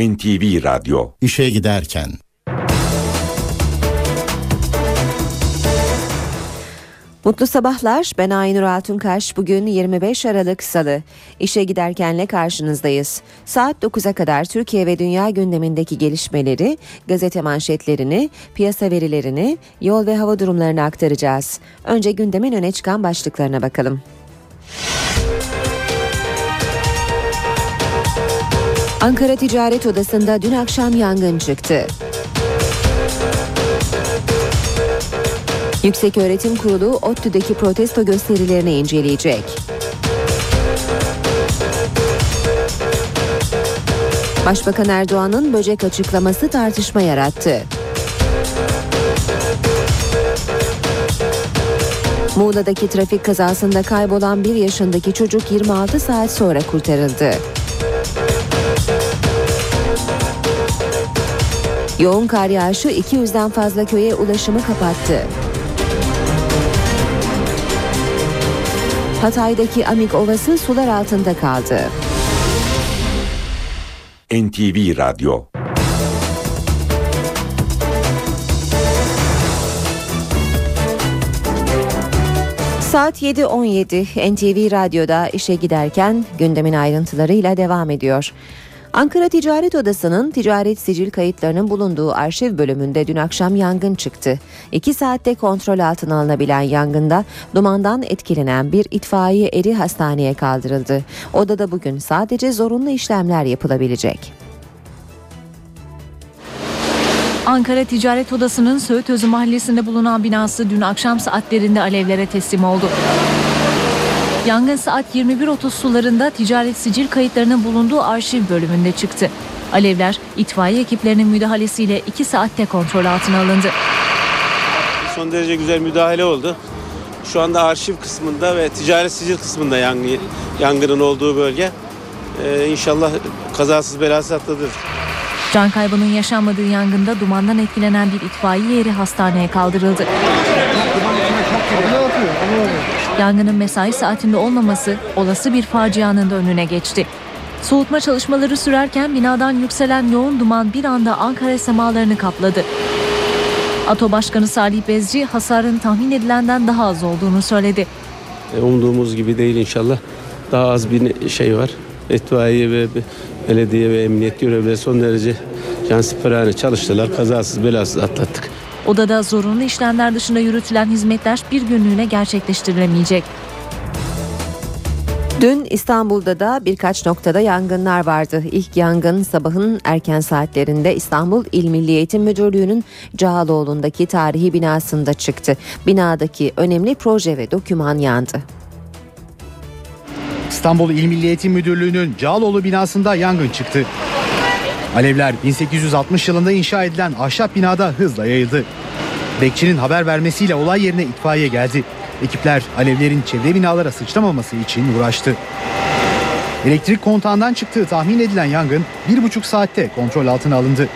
NTV Radyo İşe giderken Mutlu sabahlar. Ben Aynur Altunkaş. Bugün 25 Aralık Salı. İşe giderkenle karşınızdayız. Saat 9'a kadar Türkiye ve dünya gündemindeki gelişmeleri, gazete manşetlerini, piyasa verilerini, yol ve hava durumlarını aktaracağız. Önce gündemin öne çıkan başlıklarına bakalım. Ankara Ticaret Odası'nda dün akşam yangın çıktı. Yüksek Öğretim Kurulu ODTÜ'deki protesto gösterilerini inceleyecek. Başbakan Erdoğan'ın böcek açıklaması tartışma yarattı. Muğla'daki trafik kazasında kaybolan bir yaşındaki çocuk 26 saat sonra kurtarıldı. Yoğun kar yağışı 200'den fazla köye ulaşımı kapattı. Hatay'daki Amik Ovası sular altında kaldı. NTV Radyo Saat 7.17 NTV Radyo'da işe giderken gündemin ayrıntılarıyla devam ediyor. Ankara Ticaret Odası'nın ticaret sicil kayıtlarının bulunduğu arşiv bölümünde dün akşam yangın çıktı. İki saatte kontrol altına alınabilen yangında dumandan etkilenen bir itfaiye eri hastaneye kaldırıldı. Odada bugün sadece zorunlu işlemler yapılabilecek. Ankara Ticaret Odası'nın Söğütözü mahallesinde bulunan binası dün akşam saatlerinde alevlere teslim oldu. Yangın saat 21.30 sularında ticaret sicil kayıtlarının bulunduğu arşiv bölümünde çıktı. Alevler itfaiye ekiplerinin müdahalesiyle 2 saatte kontrol altına alındı. Son derece güzel müdahale oldu. Şu anda arşiv kısmında ve ticaret sicil kısmında yangın, yangının olduğu bölge. Ee, inşallah kazasız belasız atlatır. Can kaybının yaşanmadığı yangında dumandan etkilenen bir itfaiye eri hastaneye kaldırıldı. Yangının mesai saatinde olmaması olası bir facianın da önüne geçti. Soğutma çalışmaları sürerken binadan yükselen yoğun duman bir anda Ankara semalarını kapladı. ATO Başkanı Salih Bezci hasarın tahmin edilenden daha az olduğunu söyledi. E, umduğumuz gibi değil inşallah. Daha az bir şey var. İtfaiye ve belediye ve emniyet görevlileri son derece cansiperane çalıştılar. Kazasız belasız atlattık. Odada zorunlu işlemler dışında yürütülen hizmetler bir günlüğüne gerçekleştirilemeyecek. Dün İstanbul'da da birkaç noktada yangınlar vardı. İlk yangın sabahın erken saatlerinde İstanbul İl Milli Eğitim Müdürlüğü'nün Cağaloğlu'ndaki tarihi binasında çıktı. Binadaki önemli proje ve doküman yandı. İstanbul İl Milli Eğitim Müdürlüğü'nün Cağaloğlu binasında yangın çıktı. Alevler 1860 yılında inşa edilen ahşap binada hızla yayıldı. Bekçinin haber vermesiyle olay yerine itfaiye geldi. Ekipler alevlerin çevre binalara sıçramaması için uğraştı. Elektrik kontağından çıktığı tahmin edilen yangın bir buçuk saatte kontrol altına alındı.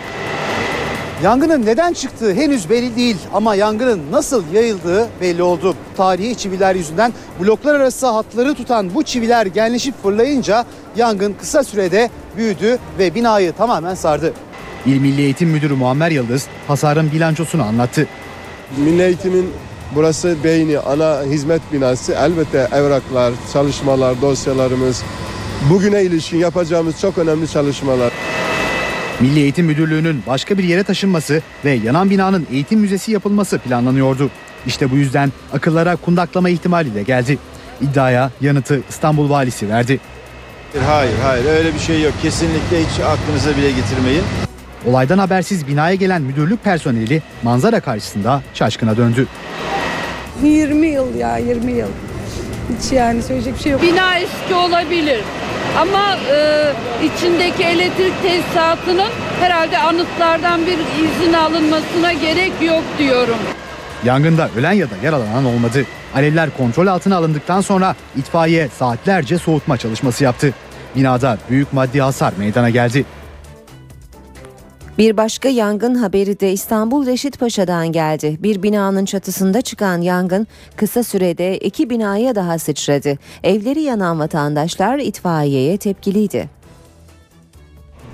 Yangının neden çıktığı henüz belli değil ama yangının nasıl yayıldığı belli oldu. Tarihi çiviler yüzünden bloklar arası hatları tutan bu çiviler genleşip fırlayınca yangın kısa sürede büyüdü ve binayı tamamen sardı. İl Milli Eğitim Müdürü Muammer Yıldız hasarın bilançosunu anlattı. Milli Eğitim'in burası beyni, ana hizmet binası. Elbette evraklar, çalışmalar, dosyalarımız, bugüne ilişkin yapacağımız çok önemli çalışmalar. Milli Eğitim Müdürlüğü'nün başka bir yere taşınması ve yanan binanın eğitim müzesi yapılması planlanıyordu. İşte bu yüzden akıllara kundaklama ihtimali de geldi. İddiaya yanıtı İstanbul Valisi verdi. Hayır hayır öyle bir şey yok. Kesinlikle hiç aklınıza bile getirmeyin. Olaydan habersiz binaya gelen müdürlük personeli manzara karşısında şaşkına döndü. 20 yıl ya 20 yıl. Hiç yani söyleyecek bir şey yok. Bina eski olabilir ama e, içindeki elektrik tesisatının herhalde anıtlardan bir izin alınmasına gerek yok diyorum. Yangında ölen ya da yaralanan olmadı. Alevler kontrol altına alındıktan sonra itfaiye saatlerce soğutma çalışması yaptı. Binada büyük maddi hasar meydana geldi. Bir başka yangın haberi de İstanbul Reşitpaşa'dan geldi. Bir binanın çatısında çıkan yangın kısa sürede iki binaya daha sıçradı. Evleri yanan vatandaşlar itfaiyeye tepkiliydi.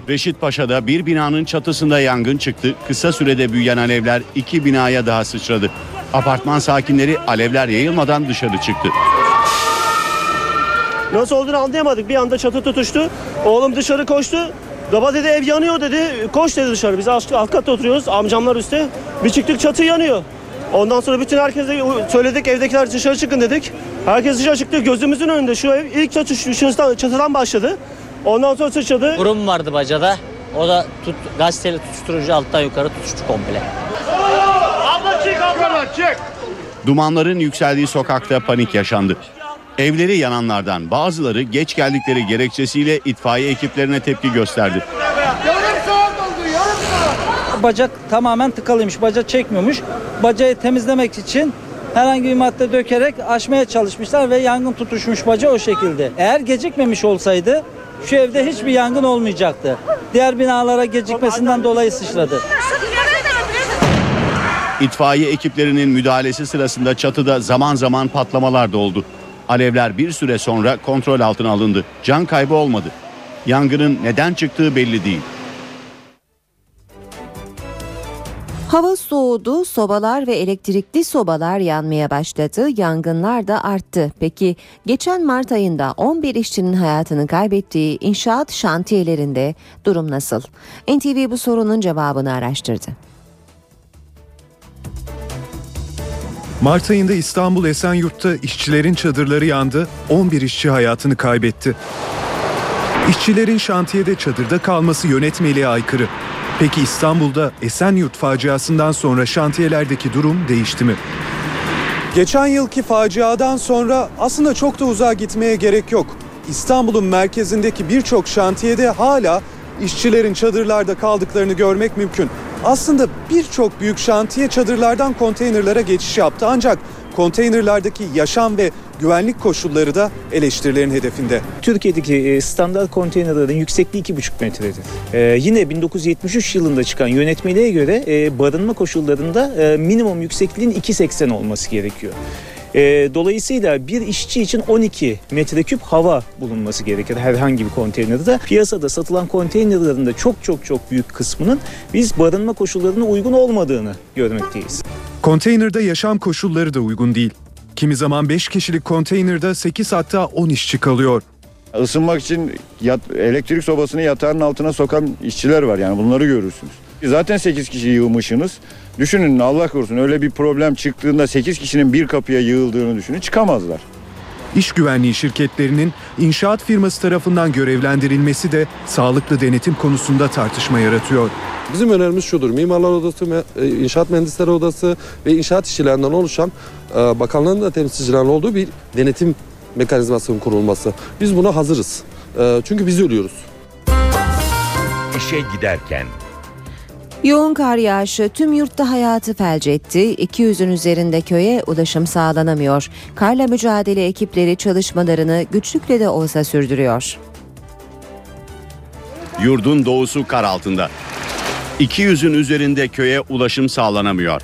Reşit Paşa'da bir binanın çatısında yangın çıktı. Kısa sürede büyüyen alevler iki binaya daha sıçradı. Apartman sakinleri alevler yayılmadan dışarı çıktı. Nasıl olduğunu anlayamadık. Bir anda çatı tutuştu. Oğlum dışarı koştu. Baba dedi ev yanıyor dedi. Koş dedi dışarı. Biz alt, alt katta oturuyoruz. Amcamlar üstte. Bir çıktık çatı yanıyor. Ondan sonra bütün herkese söyledik evdekiler dışarı çıkın dedik. Herkes dışarı çıktı. Gözümüzün önünde şu ev ilk çatı şuradan- çatıdan başladı. Ondan sonra sıçradı. Kurum vardı bacada. O da tut, gazeteyle tutuşturucu alttan yukarı tutuştu komple. Abla çık abla çık. Dumanların yükseldiği sokakta panik yaşandı. Evleri yananlardan bazıları geç geldikleri gerekçesiyle itfaiye ekiplerine tepki gösterdi. Bacak tamamen tıkalıymış. Bacak çekmiyormuş. Bacağı temizlemek için herhangi bir madde dökerek aşmaya çalışmışlar ve yangın tutuşmuş baca o şekilde. Eğer gecikmemiş olsaydı şu evde hiçbir yangın olmayacaktı. Diğer binalara gecikmesinden dolayı sıçradı. İtfaiye ekiplerinin müdahalesi sırasında çatıda zaman zaman patlamalar da oldu. Alevler bir süre sonra kontrol altına alındı. Can kaybı olmadı. Yangının neden çıktığı belli değil. Hava soğudu, sobalar ve elektrikli sobalar yanmaya başladı, yangınlar da arttı. Peki geçen Mart ayında 11 işçinin hayatını kaybettiği inşaat şantiyelerinde durum nasıl? NTV bu sorunun cevabını araştırdı. Mart ayında İstanbul Esenyurt'ta işçilerin çadırları yandı, 11 işçi hayatını kaybetti. İşçilerin şantiyede çadırda kalması yönetmeliğe aykırı. Peki İstanbul'da Esenyurt faciasından sonra şantiyelerdeki durum değişti mi? Geçen yılki faciadan sonra aslında çok da uzağa gitmeye gerek yok. İstanbul'un merkezindeki birçok şantiyede hala işçilerin çadırlarda kaldıklarını görmek mümkün. Aslında birçok büyük şantiye çadırlardan konteynerlara geçiş yaptı ancak konteynerlardaki yaşam ve güvenlik koşulları da eleştirilerin hedefinde. Türkiye'deki e, standart konteynerlerin yüksekliği 2,5 metredir. Ee, yine 1973 yılında çıkan yönetmeliğe göre e, barınma koşullarında e, minimum yüksekliğin 2,80 olması gerekiyor. E, dolayısıyla bir işçi için 12 metreküp hava bulunması gerekir herhangi bir konteynerde. Piyasada satılan konteynerlerin de çok çok çok büyük kısmının biz barınma koşullarına uygun olmadığını görmekteyiz. Konteynerde yaşam koşulları da uygun değil. Kimi zaman 5 kişilik konteynerde 8 hatta 10 işçi kalıyor. Isınmak için yat, elektrik sobasını yatağın altına sokan işçiler var yani bunları görürsünüz. Zaten 8 kişi yığmışsınız. Düşünün Allah korusun öyle bir problem çıktığında 8 kişinin bir kapıya yığıldığını düşünün çıkamazlar. İş güvenliği şirketlerinin inşaat firması tarafından görevlendirilmesi de sağlıklı denetim konusunda tartışma yaratıyor. Bizim önerimiz şudur. Mimarlar Odası, e, İnşaat Mühendisleri Odası ve inşaat işçilerinden oluşan e, bakanlığın da temsilcilerinin olduğu bir denetim mekanizmasının kurulması. Biz buna hazırız. E, çünkü biz ölüyoruz. İşe giderken Yoğun kar yağışı tüm yurtta hayatı felç etti. 200'ün üzerinde köye ulaşım sağlanamıyor. Karla mücadele ekipleri çalışmalarını güçlükle de olsa sürdürüyor. Yurdun doğusu kar altında. 200'ün üzerinde köye ulaşım sağlanamıyor.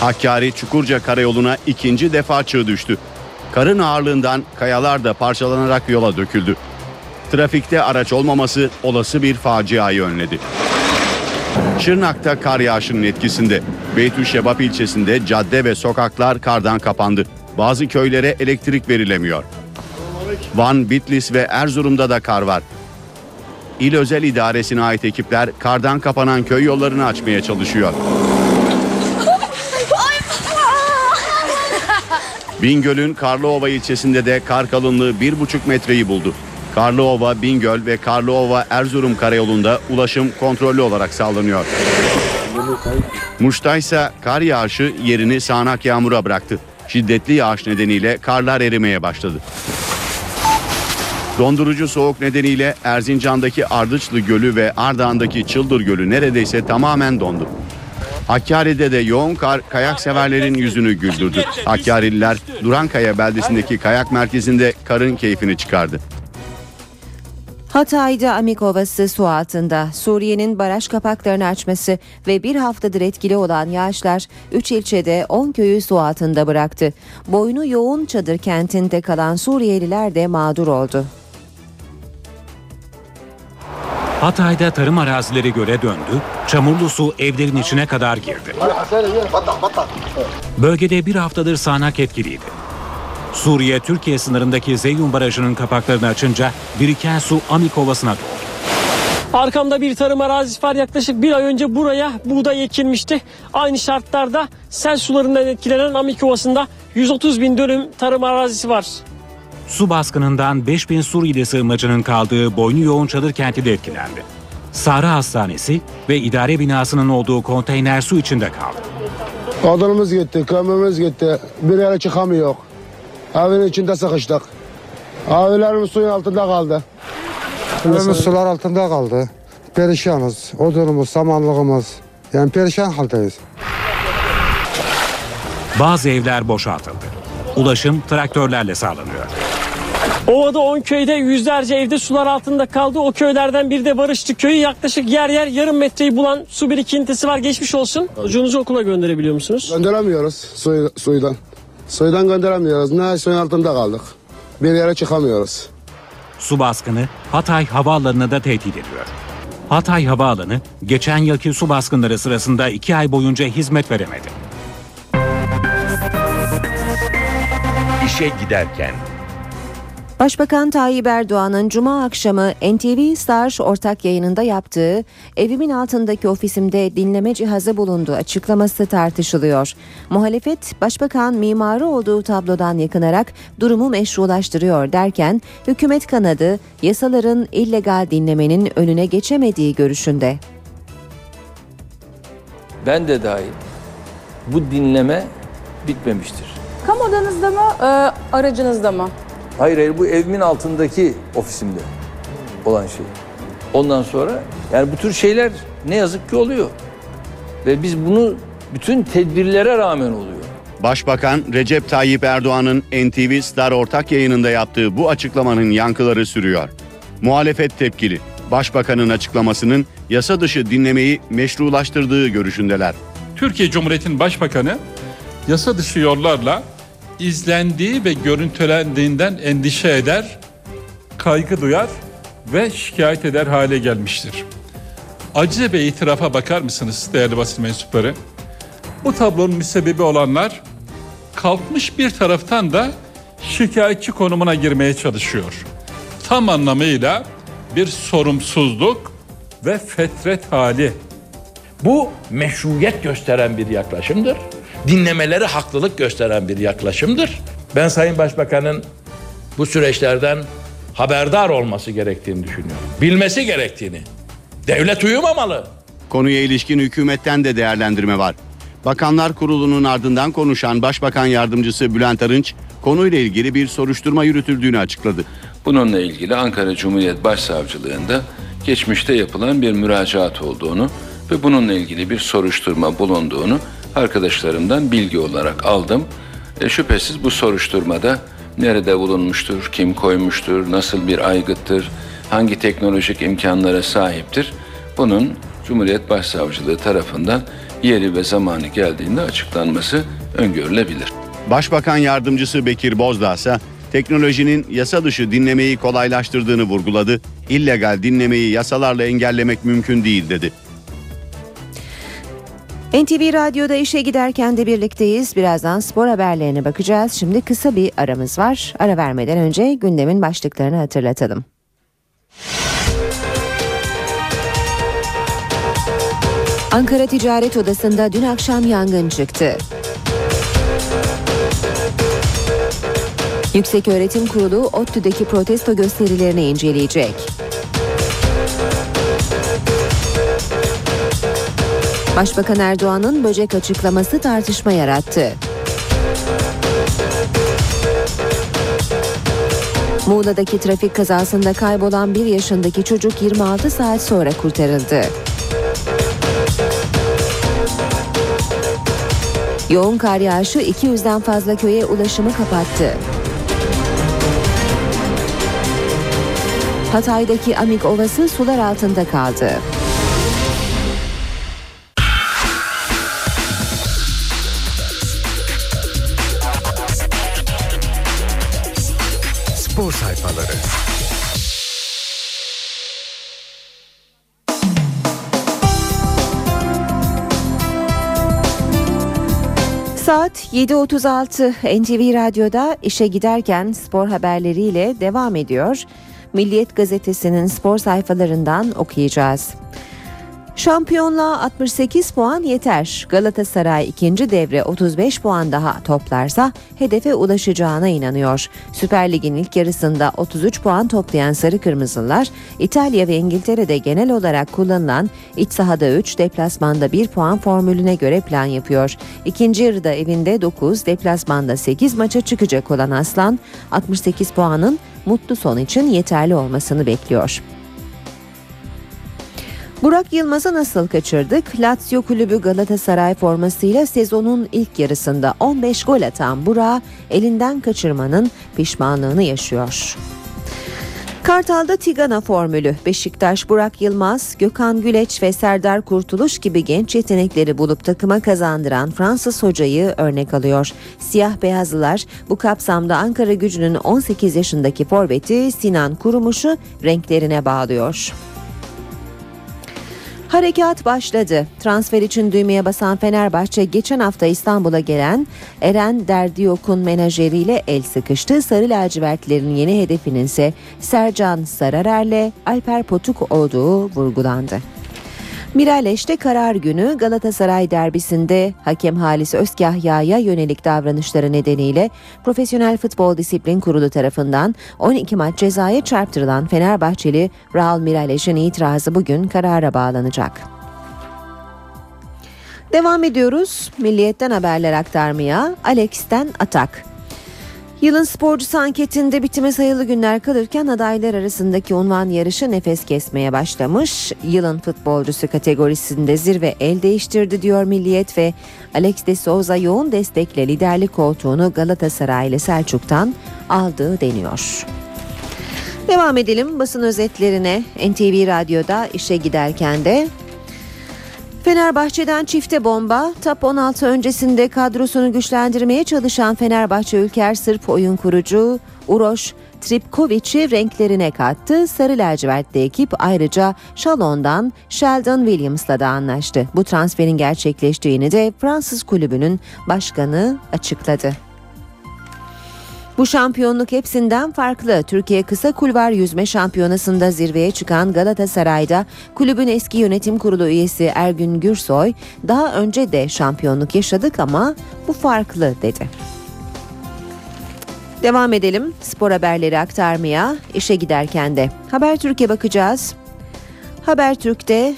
Hakkari Çukurca Karayolu'na ikinci defa çığ düştü. Karın ağırlığından kayalar da parçalanarak yola döküldü. Trafikte araç olmaması olası bir faciayı önledi. Şırnak'ta kar yağışının etkisinde. Beytüşşebap ilçesinde cadde ve sokaklar kardan kapandı. Bazı köylere elektrik verilemiyor. Van, Bitlis ve Erzurum'da da kar var. İl Özel İdaresi'ne ait ekipler kardan kapanan köy yollarını açmaya çalışıyor. Bingöl'ün Karlıova ilçesinde de kar kalınlığı 1,5 metreyi buldu. Karlıova, Bingöl ve Karlıova Erzurum karayolunda ulaşım kontrollü olarak sağlanıyor. Muş'ta ise kar yağışı yerini sağanak yağmura bıraktı. Şiddetli yağış nedeniyle karlar erimeye başladı. Dondurucu soğuk nedeniyle Erzincan'daki Ardıçlı Gölü ve Ardahan'daki Çıldır Gölü neredeyse tamamen dondu. Hakkari'de de yoğun kar kayak severlerin yüzünü güldürdü. Hakkari'liler Durankaya beldesindeki kayak merkezinde karın keyfini çıkardı. Hatay'da Amik Ovası su altında. Suriye'nin baraj kapaklarını açması ve bir haftadır etkili olan yağışlar 3 ilçede 10 köyü su altında bıraktı. Boynu yoğun çadır kentinde kalan Suriyeliler de mağdur oldu. Hatay'da tarım arazileri göle döndü, çamurlu su evlerin içine kadar girdi. Bölgede bir haftadır sağanak etkiliydi. Suriye Türkiye sınırındaki Zeyyun Barajı'nın kapaklarını açınca biriken su Amik Ovası'na doldu. Arkamda bir tarım arazisi var. Yaklaşık bir ay önce buraya buğday ekilmişti. Aynı şartlarda sel sularından etkilenen Amik Ovası'nda 130 bin dönüm tarım arazisi var. Su baskınından 5000 Suriyeli sığınmacının kaldığı boynu yoğun çadır kenti de etkilendi. Sahra Hastanesi ve idare binasının olduğu konteyner su içinde kaldı. Odunumuz gitti, kömürümüz gitti. Bir yere çıkamıyor. Evin içinde sıkıştık. Evlerimiz suyun altında kaldı. Evimiz sular altında kaldı. Perişanız. Odunumuz, samanlığımız. Yani perişan haldeyiz. Bazı evler boşaltıldı. Ulaşım traktörlerle sağlanıyor. Ovada 10 köyde yüzlerce evde sular altında kaldı. O köylerden biri de Barışçı köyü. Yaklaşık yer yer yarım metreyi bulan su birikintisi var. Geçmiş olsun. Çocuğunuzu okula gönderebiliyor musunuz? Gönderemiyoruz suyu, suydan. Suydan gönderemiyoruz. Ne suyun altında kaldık. Bir yere çıkamıyoruz. Su baskını Hatay Havaalanı'nı da tehdit ediyor. Hatay Havaalanı geçen yılki su baskınları sırasında iki ay boyunca hizmet veremedi. İşe giderken Başbakan Tayyip Erdoğan'ın Cuma akşamı NTV Star ortak yayınında yaptığı evimin altındaki ofisimde dinleme cihazı bulundu açıklaması tartışılıyor. Muhalefet başbakan mimarı olduğu tablodan yakınarak durumu meşrulaştırıyor derken hükümet kanadı yasaların illegal dinlemenin önüne geçemediği görüşünde. Ben de dahil bu dinleme bitmemiştir. Kamu odanızda mı, e, aracınızda mı? Hayır hayır bu evimin altındaki ofisimde olan şey. Ondan sonra yani bu tür şeyler ne yazık ki oluyor. Ve biz bunu bütün tedbirlere rağmen oluyor. Başbakan Recep Tayyip Erdoğan'ın NTV Star ortak yayınında yaptığı bu açıklamanın yankıları sürüyor. Muhalefet tepkili. Başbakanın açıklamasının yasa dışı dinlemeyi meşrulaştırdığı görüşündeler. Türkiye Cumhuriyeti'nin başbakanı yasa dışı yollarla izlendiği ve görüntülendiğinden endişe eder, kaygı duyar ve şikayet eder hale gelmiştir. Acize ve itirafa bakar mısınız değerli basın mensupları? Bu tablonun müsebbibi olanlar kalkmış bir taraftan da şikayetçi konumuna girmeye çalışıyor. Tam anlamıyla bir sorumsuzluk ve fetret hali. Bu meşruiyet gösteren bir yaklaşımdır. Dinlemeleri haklılık gösteren bir yaklaşımdır. Ben Sayın Başbakan'ın bu süreçlerden haberdar olması gerektiğini düşünüyorum. Bilmesi gerektiğini. Devlet uyumamalı. Konuya ilişkin hükümetten de değerlendirme var. Bakanlar Kurulu'nun ardından konuşan Başbakan Yardımcısı Bülent Arınç konuyla ilgili bir soruşturma yürütüldüğünü açıkladı. Bununla ilgili Ankara Cumhuriyet Başsavcılığında geçmişte yapılan bir müracaat olduğunu ve bununla ilgili bir soruşturma bulunduğunu arkadaşlarımdan bilgi olarak aldım. E, şüphesiz bu soruşturmada nerede bulunmuştur, kim koymuştur, nasıl bir aygıttır, hangi teknolojik imkanlara sahiptir bunun Cumhuriyet Başsavcılığı tarafından yeri ve zamanı geldiğinde açıklanması öngörülebilir. Başbakan Yardımcısı Bekir Bozdağ ise teknolojinin yasa dışı dinlemeyi kolaylaştırdığını vurguladı. İllegal dinlemeyi yasalarla engellemek mümkün değil dedi. NTV Radyo'da işe giderken de birlikteyiz. Birazdan spor haberlerine bakacağız. Şimdi kısa bir aramız var. Ara vermeden önce gündemin başlıklarını hatırlatalım. Ankara Ticaret Odası'nda dün akşam yangın çıktı. Yükseköğretim Kurulu ODTÜ'deki protesto gösterilerini inceleyecek. Başbakan Erdoğan'ın böcek açıklaması tartışma yarattı. Muğla'daki trafik kazasında kaybolan bir yaşındaki çocuk 26 saat sonra kurtarıldı. Yoğun kar yağışı 200'den fazla köye ulaşımı kapattı. Hatay'daki Amik Ovası sular altında kaldı. Anlatmaları Saat 7.36 NTV Radyo'da işe giderken spor haberleriyle devam ediyor. Milliyet Gazetesi'nin spor sayfalarından okuyacağız. Şampiyonluğa 68 puan yeter. Galatasaray ikinci devre 35 puan daha toplarsa hedefe ulaşacağına inanıyor. Süper Lig'in ilk yarısında 33 puan toplayan Sarı Kırmızılar, İtalya ve İngiltere'de genel olarak kullanılan iç sahada 3, deplasmanda 1 puan formülüne göre plan yapıyor. İkinci yarıda evinde 9, deplasmanda 8 maça çıkacak olan Aslan, 68 puanın mutlu son için yeterli olmasını bekliyor. Burak Yılmaz'ı nasıl kaçırdık? Lazio kulübü Galatasaray formasıyla sezonun ilk yarısında 15 gol atan Burak'ı elinden kaçırmanın pişmanlığını yaşıyor. Kartal'da Tigana formülü Beşiktaş Burak Yılmaz, Gökhan Güleç ve Serdar Kurtuluş gibi genç yetenekleri bulup takıma kazandıran Fransız hocayı örnek alıyor. Siyah beyazlılar bu kapsamda Ankara gücünün 18 yaşındaki forveti Sinan Kurumuş'u renklerine bağlıyor. Harekat başladı. Transfer için düğmeye basan Fenerbahçe geçen hafta İstanbul'a gelen Eren Derdiyok'un menajeriyle el sıkıştı. Sarı lacivertlerin yeni hedefinin ise Sercan Sararer'le Alper Potuk olduğu vurgulandı. Miraleş'te karar günü Galatasaray derbisinde hakem Halis Özkahya'ya yönelik davranışları nedeniyle Profesyonel Futbol Disiplin Kurulu tarafından 12 maç cezaya çarptırılan Fenerbahçeli Raul Miraleş'in itirazı bugün karara bağlanacak. Devam ediyoruz. Milliyetten haberler aktarmaya. Alex'ten atak. Yılın sporcusu anketinde bitime sayılı günler kalırken adaylar arasındaki unvan yarışı nefes kesmeye başlamış. Yılın futbolcusu kategorisinde zirve el değiştirdi diyor Milliyet ve Alex de Souza yoğun destekle liderlik koltuğunu Galatasaray ile Selçuk'tan aldığı deniyor. Devam edelim basın özetlerine NTV Radyo'da işe giderken de Fenerbahçe'den çifte bomba, TAP 16 öncesinde kadrosunu güçlendirmeye çalışan Fenerbahçe Ülker Sırp oyun kurucu Uroş Tripkovic'i renklerine kattı. Sarı lacivertli ekip ayrıca Chalon'dan Sheldon Williams'la da anlaştı. Bu transferin gerçekleştiğini de Fransız kulübünün başkanı açıkladı. Bu şampiyonluk hepsinden farklı. Türkiye Kısa Kulvar Yüzme Şampiyonası'nda zirveye çıkan Galatasaray'da kulübün eski yönetim kurulu üyesi Ergün Gürsoy daha önce de şampiyonluk yaşadık ama bu farklı dedi. Devam edelim spor haberleri aktarmaya işe giderken de. Habertürk'e bakacağız. Habertürk'te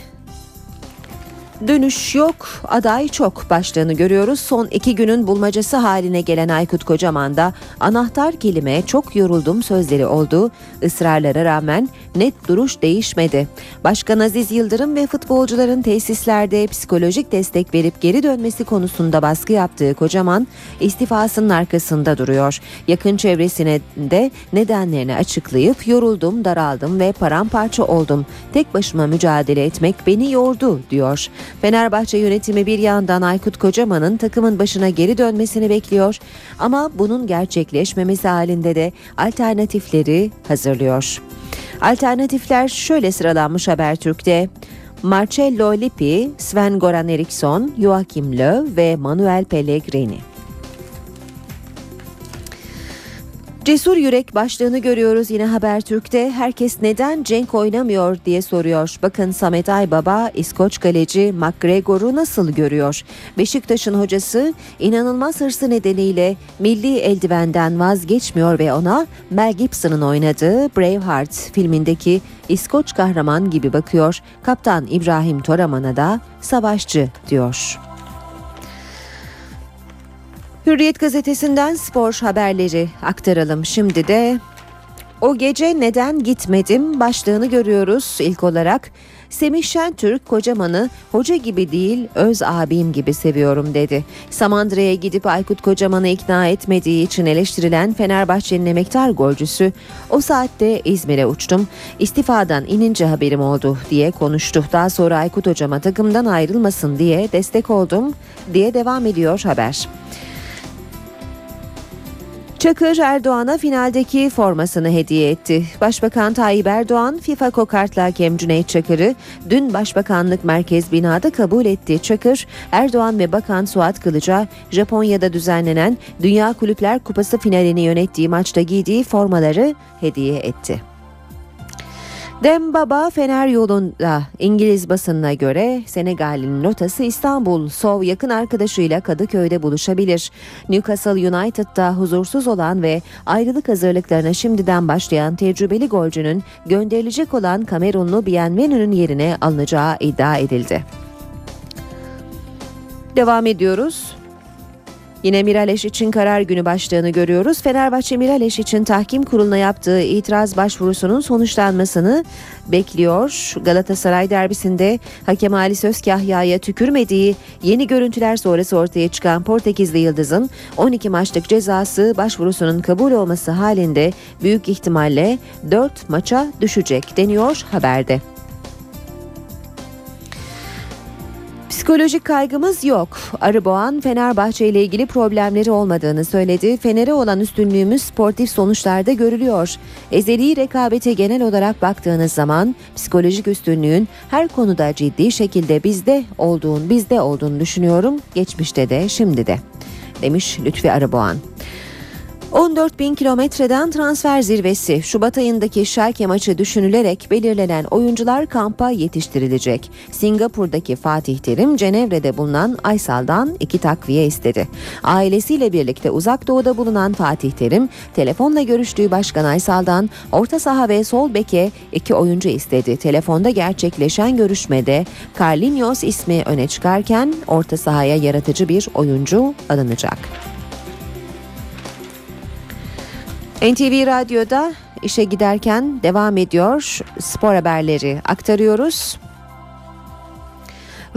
Dönüş yok, aday çok başlığını görüyoruz. Son iki günün bulmacası haline gelen Aykut Kocaman da anahtar kelime çok yoruldum sözleri oldu. Israrlara rağmen net duruş değişmedi. Başkan Aziz Yıldırım ve futbolcuların tesislerde psikolojik destek verip geri dönmesi konusunda baskı yaptığı Kocaman istifasının arkasında duruyor. Yakın çevresine de nedenlerini açıklayıp yoruldum, daraldım ve paramparça oldum. Tek başıma mücadele etmek beni yordu diyor. Fenerbahçe yönetimi bir yandan Aykut Kocaman'ın takımın başına geri dönmesini bekliyor ama bunun gerçekleşmemesi halinde de alternatifleri hazırlıyor. Alternatifler şöyle sıralanmış Habertürk'te. Marcello Lippi, Sven Goran Eriksson, Joachim Löw ve Manuel Pellegrini. Cesur yürek başlığını görüyoruz yine Habertürk'te. Herkes neden Cenk oynamıyor diye soruyor. Bakın Samet Aybaba İskoç kaleci McGregor'u nasıl görüyor? Beşiktaş'ın hocası inanılmaz hırsı nedeniyle milli eldivenden vazgeçmiyor ve ona Mel Gibson'ın oynadığı Braveheart filmindeki İskoç kahraman gibi bakıyor. Kaptan İbrahim Toraman'a da savaşçı diyor. Hürriyet gazetesinden spor haberleri aktaralım. Şimdi de o gece neden gitmedim başlığını görüyoruz ilk olarak. Semih Şentürk Kocaman'ı hoca gibi değil öz abim gibi seviyorum dedi. Samandıra'ya gidip Aykut Kocaman'ı ikna etmediği için eleştirilen Fenerbahçe'nin emektar golcüsü o saatte İzmir'e uçtum. İstifadan inince haberim oldu diye konuştu. Daha sonra Aykut hocama takımdan ayrılmasın diye destek oldum diye devam ediyor haber. Çakır Erdoğan'a finaldeki formasını hediye etti. Başbakan Tayyip Erdoğan FIFA kokartlı hakem Cüneyt Çakır'ı dün Başbakanlık Merkez binada kabul etti. Çakır, Erdoğan ve Bakan Suat Kılıç'a Japonya'da düzenlenen Dünya Kulüpler Kupası finalini yönettiği maçta giydiği formaları hediye etti. Dembaba Fener yolunda İngiliz basınına göre Senegal'in rotası İstanbul. Sov yakın arkadaşıyla Kadıköy'de buluşabilir. Newcastle United'da huzursuz olan ve ayrılık hazırlıklarına şimdiden başlayan tecrübeli golcünün gönderilecek olan Kamerunlu Bienvenu'nun yerine alınacağı iddia edildi. Devam ediyoruz. Yine Miraleş için karar günü başlığını görüyoruz. Fenerbahçe Miraleş için tahkim kuruluna yaptığı itiraz başvurusunun sonuçlanmasını bekliyor. Galatasaray derbisinde hakem Ali Sözkahya'ya tükürmediği yeni görüntüler sonrası ortaya çıkan Portekizli Yıldız'ın 12 maçlık cezası başvurusunun kabul olması halinde büyük ihtimalle 4 maça düşecek deniyor haberde. Psikolojik kaygımız yok. Arıboğan Fenerbahçe ile ilgili problemleri olmadığını söyledi. Fener'e olan üstünlüğümüz sportif sonuçlarda görülüyor. Ezeli rekabete genel olarak baktığınız zaman psikolojik üstünlüğün her konuda ciddi şekilde bizde olduğunu, bizde olduğunu düşünüyorum. Geçmişte de şimdi de demiş Lütfi Arıboğan. 14 bin kilometreden transfer zirvesi Şubat ayındaki Schalke maçı düşünülerek belirlenen oyuncular kampa yetiştirilecek. Singapur'daki Fatih Terim Cenevre'de bulunan Aysal'dan iki takviye istedi. Ailesiyle birlikte uzak doğuda bulunan Fatih Terim telefonla görüştüğü Başkan Aysal'dan orta saha ve sol beke iki oyuncu istedi. Telefonda gerçekleşen görüşmede Carlinhos ismi öne çıkarken orta sahaya yaratıcı bir oyuncu alınacak. NTV Radyo'da işe giderken devam ediyor. Spor haberleri aktarıyoruz.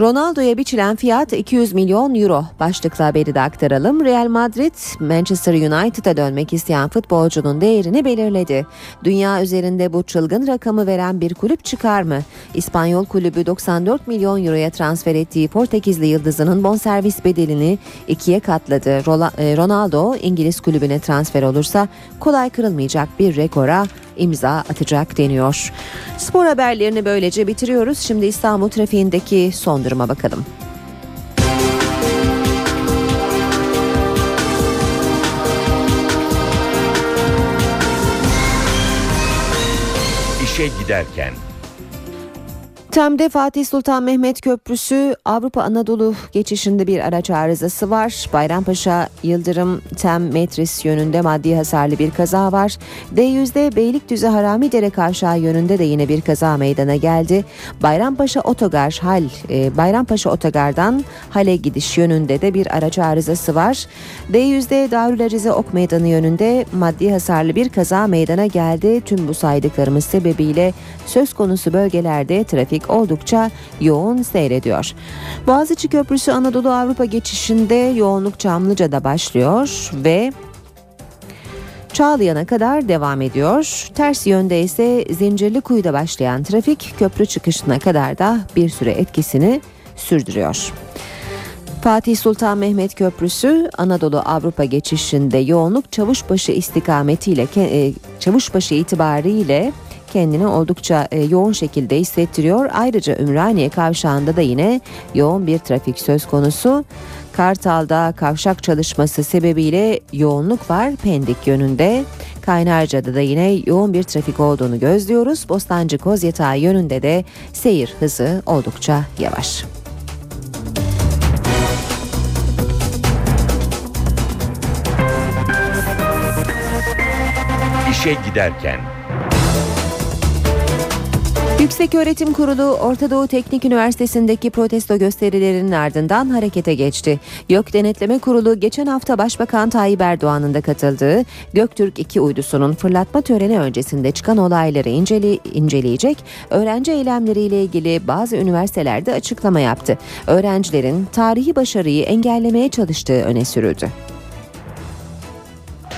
Ronaldo'ya biçilen fiyat 200 milyon euro. Başlıklı haberi de aktaralım. Real Madrid, Manchester United'a dönmek isteyen futbolcunun değerini belirledi. Dünya üzerinde bu çılgın rakamı veren bir kulüp çıkar mı? İspanyol kulübü 94 milyon euroya transfer ettiği Portekizli yıldızının bonservis bedelini ikiye katladı. Ronaldo İngiliz kulübüne transfer olursa kolay kırılmayacak bir rekora imza atacak deniyor. Spor haberlerini böylece bitiriyoruz. Şimdi İstanbul trafiğindeki son duruma bakalım. İşe giderken Tem'de Fatih Sultan Mehmet Köprüsü Avrupa Anadolu geçişinde bir araç arızası var. Bayrampaşa Yıldırım Tem Metris yönünde maddi hasarlı bir kaza var. D100'de Beylikdüzü Haramidere kavşağı yönünde de yine bir kaza meydana geldi. Bayrampaşa Otogar Hal e, Bayrampaşa Otogar'dan Hale gidiş yönünde de bir araç arızası var. D100'de Darül Ok Meydanı yönünde maddi hasarlı bir kaza meydana geldi. Tüm bu saydıklarımız sebebiyle söz konusu bölgelerde trafik oldukça yoğun seyrediyor. Boğaziçi Köprüsü Anadolu Avrupa geçişinde yoğunluk Çamlıca'da başlıyor ve Çağlayan'a kadar devam ediyor. Ters yönde ise Zincirli Kuyu'da başlayan trafik köprü çıkışına kadar da bir süre etkisini sürdürüyor. Fatih Sultan Mehmet Köprüsü Anadolu Avrupa geçişinde yoğunluk Çavuşbaşı istikametiyle Çavuşbaşı itibariyle kendini oldukça e, yoğun şekilde hissettiriyor. Ayrıca Ümraniye kavşağında da yine yoğun bir trafik söz konusu. Kartal'da kavşak çalışması sebebiyle yoğunluk var Pendik yönünde. Kaynarca'da da yine yoğun bir trafik olduğunu gözlüyoruz. Bostancı Kozyatağı yönünde de seyir hızı oldukça yavaş. İşe giderken Yüksek Öğretim Kurulu Orta Doğu Teknik Üniversitesi'ndeki protesto gösterilerinin ardından harekete geçti. YÖK Denetleme Kurulu geçen hafta Başbakan Tayyip Erdoğan'ın da katıldığı Göktürk 2 uydusunun fırlatma töreni öncesinde çıkan olayları incele, inceleyecek, öğrenci eylemleriyle ilgili bazı üniversitelerde açıklama yaptı. Öğrencilerin tarihi başarıyı engellemeye çalıştığı öne sürüldü.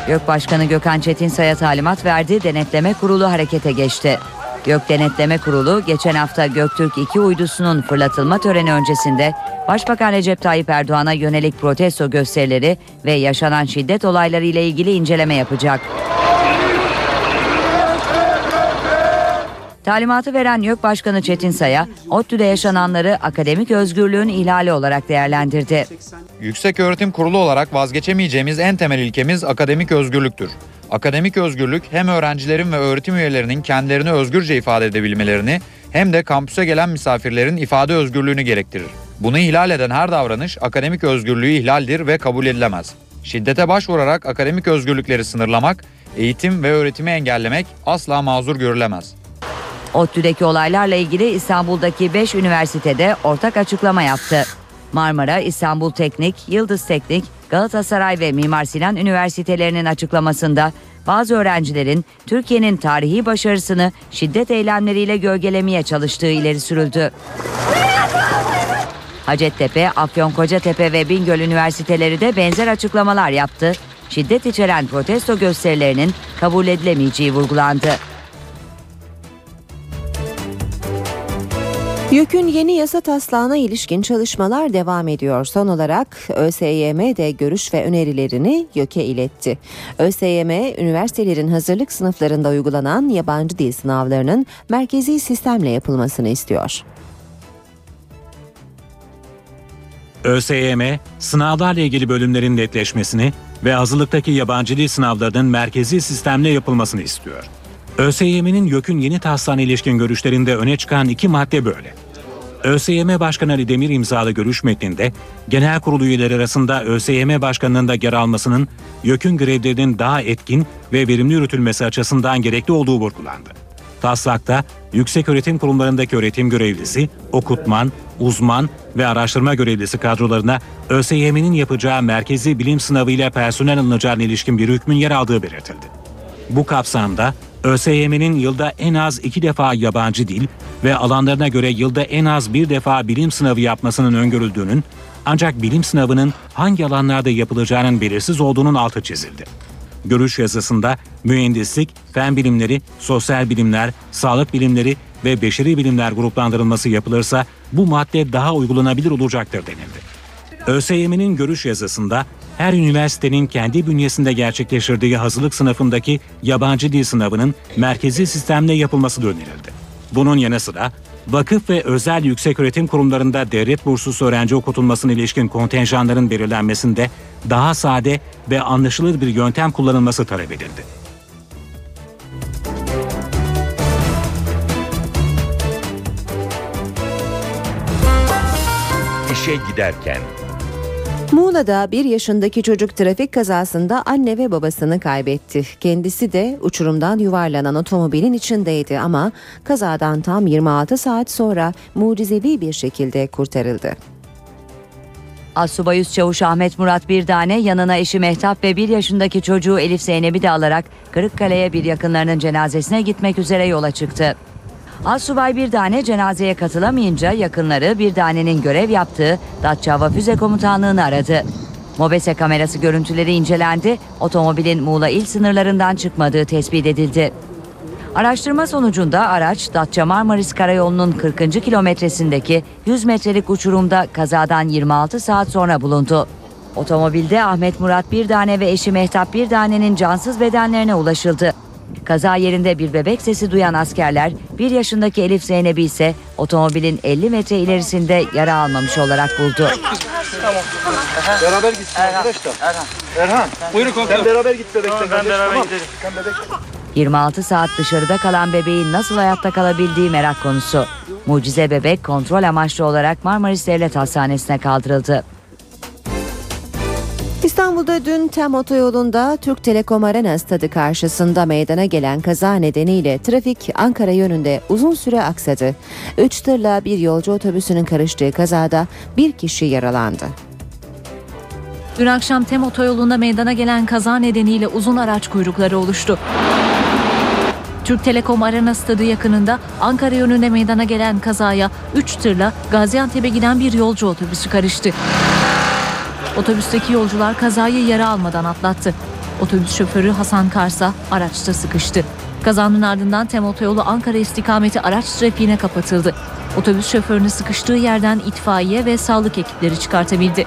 YÖK Başkanı Gökhan Çetinsay'a talimat verdi, denetleme kurulu harekete geçti. Gök Denetleme Kurulu geçen hafta Göktürk 2 uydusunun fırlatılma töreni öncesinde Başbakan Recep Tayyip Erdoğan'a yönelik protesto gösterileri ve yaşanan şiddet olayları ile ilgili inceleme yapacak. Talimatı veren YÖK Başkanı Çetin Saya, ODTÜ'de yaşananları akademik özgürlüğün ihlali olarak değerlendirdi. Yüksek Öğretim Kurulu olarak vazgeçemeyeceğimiz en temel ilkemiz akademik özgürlüktür. Akademik özgürlük hem öğrencilerin ve öğretim üyelerinin kendilerini özgürce ifade edebilmelerini hem de kampüse gelen misafirlerin ifade özgürlüğünü gerektirir. Bunu ihlal eden her davranış akademik özgürlüğü ihlaldir ve kabul edilemez. Şiddete başvurarak akademik özgürlükleri sınırlamak, eğitim ve öğretimi engellemek asla mazur görülemez. ODTÜ'deki olaylarla ilgili İstanbul'daki 5 üniversitede ortak açıklama yaptı. Marmara, İstanbul Teknik, Yıldız Teknik, Galatasaray ve Mimar Sinan üniversitelerinin açıklamasında bazı öğrencilerin Türkiye'nin tarihi başarısını şiddet eylemleriyle gölgelemeye çalıştığı ileri sürüldü. Hacettepe, Afyonkaratepe ve Bingöl üniversiteleri de benzer açıklamalar yaptı. Şiddet içeren protesto gösterilerinin kabul edilemeyeceği vurgulandı. YÖK'ün yeni yasa taslağına ilişkin çalışmalar devam ediyor. Son olarak ÖSYM de görüş ve önerilerini YÖK'e iletti. ÖSYM, üniversitelerin hazırlık sınıflarında uygulanan yabancı dil sınavlarının merkezi sistemle yapılmasını istiyor. ÖSYM, sınavlarla ilgili bölümlerin netleşmesini ve hazırlıktaki yabancı dil sınavlarının merkezi sistemle yapılmasını istiyor. ÖSYM'nin YÖK'ün yeni taslağına ilişkin görüşlerinde öne çıkan iki madde böyle. ÖSYM Başkanı Ali Demir imzalı görüş metninde genel kurulu üyeleri arasında ÖSYM Başkanı'nın yer almasının YÖK'ün grevlerinin daha etkin ve verimli yürütülmesi açısından gerekli olduğu vurgulandı. Taslakta yüksek öğretim kurumlarındaki öğretim görevlisi, okutman, uzman ve araştırma görevlisi kadrolarına ÖSYM'nin yapacağı merkezi bilim sınavıyla personel alınacağına ilişkin bir hükmün yer aldığı belirtildi. Bu kapsamda ÖSYM'nin yılda en az iki defa yabancı dil ve alanlarına göre yılda en az bir defa bilim sınavı yapmasının öngörüldüğünün ancak bilim sınavının hangi alanlarda yapılacağının belirsiz olduğunun altı çizildi. Görüş yazısında mühendislik, fen bilimleri, sosyal bilimler, sağlık bilimleri ve beşeri bilimler gruplandırılması yapılırsa bu madde daha uygulanabilir olacaktır denildi. ÖSYM'nin görüş yazısında her üniversitenin kendi bünyesinde gerçekleştirdiği hazırlık sınıfındaki yabancı dil sınavının merkezi sistemle yapılması da önerildi. Bunun yanı sıra vakıf ve özel yükseköğretim kurumlarında devlet burslusu öğrenci okutulmasına ilişkin kontenjanların belirlenmesinde daha sade ve anlaşılır bir yöntem kullanılması talep edildi. İşe giderken Muğla'da bir yaşındaki çocuk trafik kazasında anne ve babasını kaybetti. Kendisi de uçurumdan yuvarlanan otomobilin içindeydi ama kazadan tam 26 saat sonra mucizevi bir şekilde kurtarıldı. Assubay Üst Çavuş Ahmet Murat Birdane yanına eşi Mehtap ve bir yaşındaki çocuğu Elif Zeynep'i de alarak Kırıkkale'ye bir yakınlarının cenazesine gitmek üzere yola çıktı. Assubay Birdane cenazeye katılamayınca yakınları Birdane'nin görev yaptığı Datça Hava Füze Komutanlığı'nı aradı. Mobese kamerası görüntüleri incelendi, otomobilin Muğla il sınırlarından çıkmadığı tespit edildi. Araştırma sonucunda araç Datça Marmaris Karayolu'nun 40. kilometresindeki 100 metrelik uçurumda kazadan 26 saat sonra bulundu. Otomobilde Ahmet Murat Birdane ve eşi Mehtap Birdane'nin cansız bedenlerine ulaşıldı. Kaza yerinde bir bebek sesi duyan askerler bir yaşındaki Elif Zeynep'i ise otomobilin 50 metre ilerisinde yara almamış olarak buldu. Tamam. Beraber gitsin arkadaşlar. Erhan. Erhan. Buyurun komutanım. Sen beraber git bebekle. Ben beraber tamam. gidelim. Sen bebek. 26 saat dışarıda kalan bebeğin nasıl hayatta kalabildiği merak konusu. Mucize bebek kontrol amaçlı olarak Marmaris Devlet Hastanesi'ne kaldırıldı. İstanbul'da dün TEM otoyolunda Türk Telekom Arena stadı karşısında meydana gelen kaza nedeniyle trafik Ankara yönünde uzun süre aksadı. Üç tırla bir yolcu otobüsünün karıştığı kazada bir kişi yaralandı. Dün akşam TEM otoyolunda meydana gelen kaza nedeniyle uzun araç kuyrukları oluştu. Türk Telekom Arena Stadı yakınında Ankara yönünde meydana gelen kazaya 3 tırla Gaziantep'e giden bir yolcu otobüsü karıştı. Otobüsteki yolcular kazayı yara almadan atlattı. Otobüs şoförü Hasan Karsa araçta sıkıştı. Kazanın ardından TEM otoyolu Ankara istikameti araç trafiğine kapatıldı. Otobüs şoförünü sıkıştığı yerden itfaiye ve sağlık ekipleri çıkartabildi.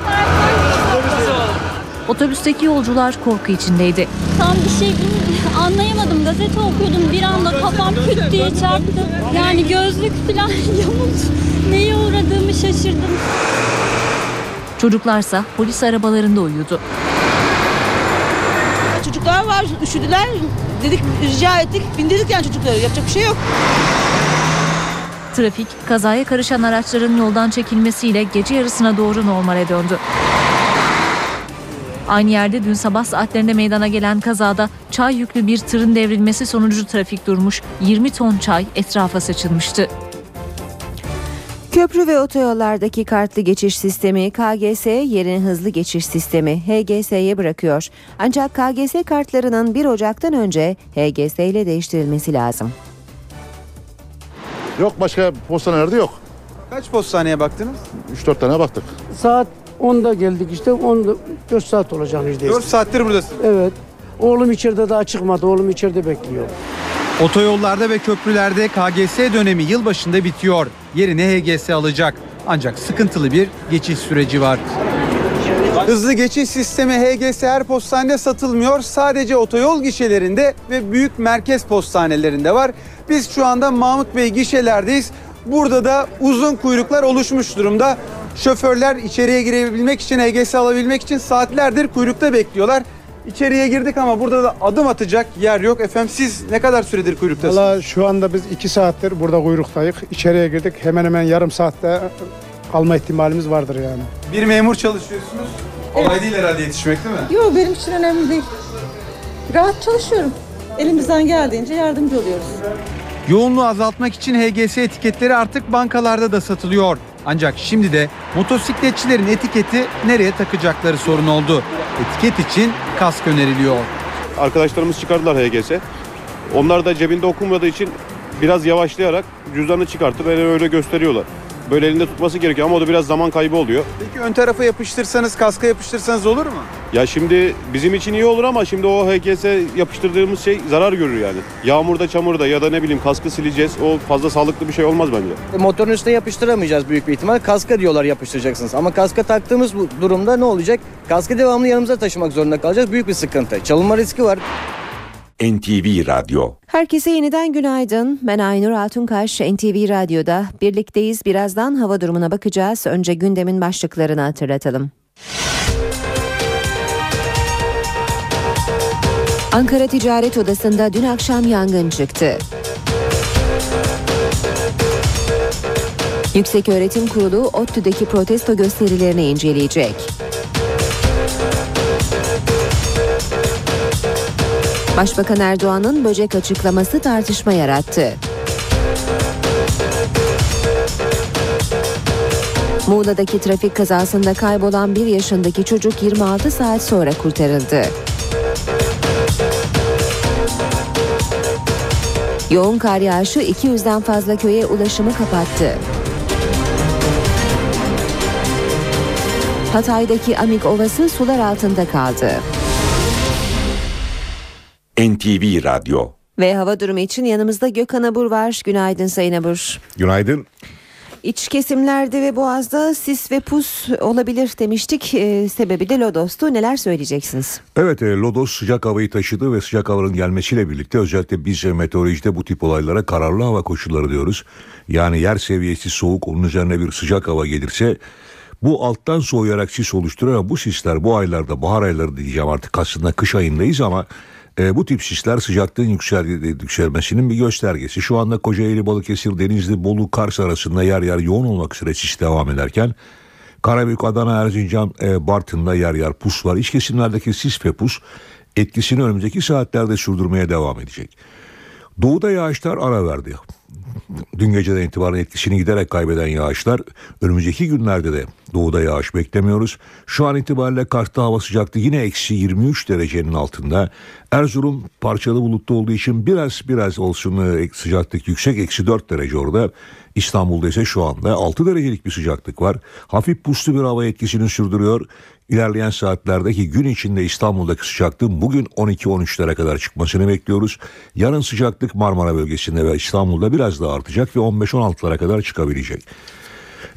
Otobüsteki yolcular korku içindeydi. Tam bir şey anlayamadım. Gazete okuyordum. Bir anda kafam küt diye çarptı. Yani gözlük falan yamuldu. Neye uğradığımı şaşırdım. Çocuklarsa polis arabalarında uyudu. Çocuklar var üşüdüler. Dedik rica ettik bindirdik yani çocukları yapacak bir şey yok. Trafik kazaya karışan araçların yoldan çekilmesiyle gece yarısına doğru normale döndü. Aynı yerde dün sabah saatlerinde meydana gelen kazada çay yüklü bir tırın devrilmesi sonucu trafik durmuş. 20 ton çay etrafa saçılmıştı. Köprü ve otoyollardaki kartlı geçiş sistemi KGS yerini hızlı geçiş sistemi HGS'ye bırakıyor. Ancak KGS kartlarının 1 Ocak'tan önce HGS ile değiştirilmesi lazım. Yok başka postanelerde yok. Kaç postaneye baktınız? 3-4 tane baktık. Saat 10'da geldik işte 10 4 saat olacağını neredeyse. 4 saattir buradasın. Evet. Oğlum içeride daha çıkmadı. Oğlum içeride bekliyor. Otoyollarda ve köprülerde KGS dönemi yılbaşında bitiyor. Yerine HGS alacak. Ancak sıkıntılı bir geçiş süreci var. Hızlı geçiş sistemi HGS her postanede satılmıyor. Sadece otoyol gişelerinde ve büyük merkez postanelerinde var. Biz şu anda Mahmut Bey gişelerdeyiz. Burada da uzun kuyruklar oluşmuş durumda. Şoförler içeriye girebilmek için, HGS alabilmek için saatlerdir kuyrukta bekliyorlar. İçeriye girdik ama burada da adım atacak yer yok. Efendim siz ne kadar süredir kuyruktasınız? Valla şu anda biz iki saattir burada kuyruktayız. İçeriye girdik. Hemen hemen yarım saatte alma ihtimalimiz vardır yani. Bir memur çalışıyorsunuz. Kolay değil herhalde yetişmek değil mi? Yok benim için önemli değil. Rahat çalışıyorum. Elimizden geldiğince yardımcı oluyoruz. Yoğunluğu azaltmak için HGS etiketleri artık bankalarda da satılıyor. Ancak şimdi de motosikletçilerin etiketi nereye takacakları sorun oldu. Etiket için kask öneriliyor. Arkadaşlarımız çıkardılar HGS. Onlar da cebinde okunmadığı için biraz yavaşlayarak cüzdanını çıkartıp böyle öyle gösteriyorlar. Böyle elinde tutması gerekiyor ama o da biraz zaman kaybı oluyor. Peki ön tarafa yapıştırsanız, kaska yapıştırsanız olur mu? Ya şimdi bizim için iyi olur ama şimdi o HGS yapıştırdığımız şey zarar görür yani. Yağmurda, çamurda ya da ne bileyim kaskı sileceğiz. O fazla sağlıklı bir şey olmaz bence. Motorun üstüne yapıştıramayacağız büyük bir ihtimal. Kaska diyorlar yapıştıracaksınız. Ama kaska taktığımız bu durumda ne olacak? Kaskı devamlı yanımıza taşımak zorunda kalacağız. Büyük bir sıkıntı. Çalınma riski var. NTV Radyo Herkese yeniden günaydın. Ben Aynur Altunkaş, NTV Radyo'da. Birlikteyiz. Birazdan hava durumuna bakacağız. Önce gündemin başlıklarını hatırlatalım. Ankara Ticaret Odası'nda dün akşam yangın çıktı. Yükseköğretim Kurulu ODTÜ'deki protesto gösterilerini inceleyecek. Başbakan Erdoğan'ın böcek açıklaması tartışma yarattı. Muğla'daki trafik kazasında kaybolan bir yaşındaki çocuk 26 saat sonra kurtarıldı. Yoğun kar yağışı 200'den fazla köye ulaşımı kapattı. Hatay'daki Amik Ovası sular altında kaldı. NTV Radyo Ve hava durumu için yanımızda Gökhan Abur var. Günaydın Sayın Abur. Günaydın. İç kesimlerde ve boğazda sis ve pus olabilir demiştik. Ee, sebebi de Lodos'tu. Neler söyleyeceksiniz? Evet e, Lodos sıcak havayı taşıdı ve sıcak havanın gelmesiyle birlikte özellikle biz e, meteorolojide bu tip olaylara kararlı hava koşulları diyoruz. Yani yer seviyesi soğuk onun üzerine bir sıcak hava gelirse bu alttan soğuyarak sis oluşturur ama bu sisler bu aylarda bahar ayları diyeceğim artık aslında kış ayındayız ama e, bu tip sisler sıcaklığın yüksel, yükselmesinin bir göstergesi. Şu anda Kocaeli, Balıkesir, Denizli, Bolu, Kars arasında yer yer yoğun olmak üzere sis devam ederken Karabük, Adana, Erzincan, e, Bartın'da yer yer pus var. İç kesimlerdeki sis ve pus etkisini önümüzdeki saatlerde sürdürmeye devam edecek. Doğuda yağışlar ara verdi. Dün geceden itibaren etkisini giderek kaybeden yağışlar önümüzdeki günlerde de doğuda yağış beklemiyoruz. Şu an itibariyle Kars'ta hava sıcaklığı yine eksi 23 derecenin altında. Erzurum parçalı bulutlu olduğu için biraz biraz olsun e, sıcaklık yüksek eksi 4 derece orada. İstanbul'da ise şu anda 6 derecelik bir sıcaklık var. Hafif puslu bir hava etkisini sürdürüyor. İlerleyen saatlerdeki gün içinde İstanbul'daki sıcaklığın bugün 12-13'lere kadar çıkmasını bekliyoruz. Yarın sıcaklık Marmara bölgesinde ve İstanbul'da biraz daha artacak ve 15-16'lara kadar çıkabilecek.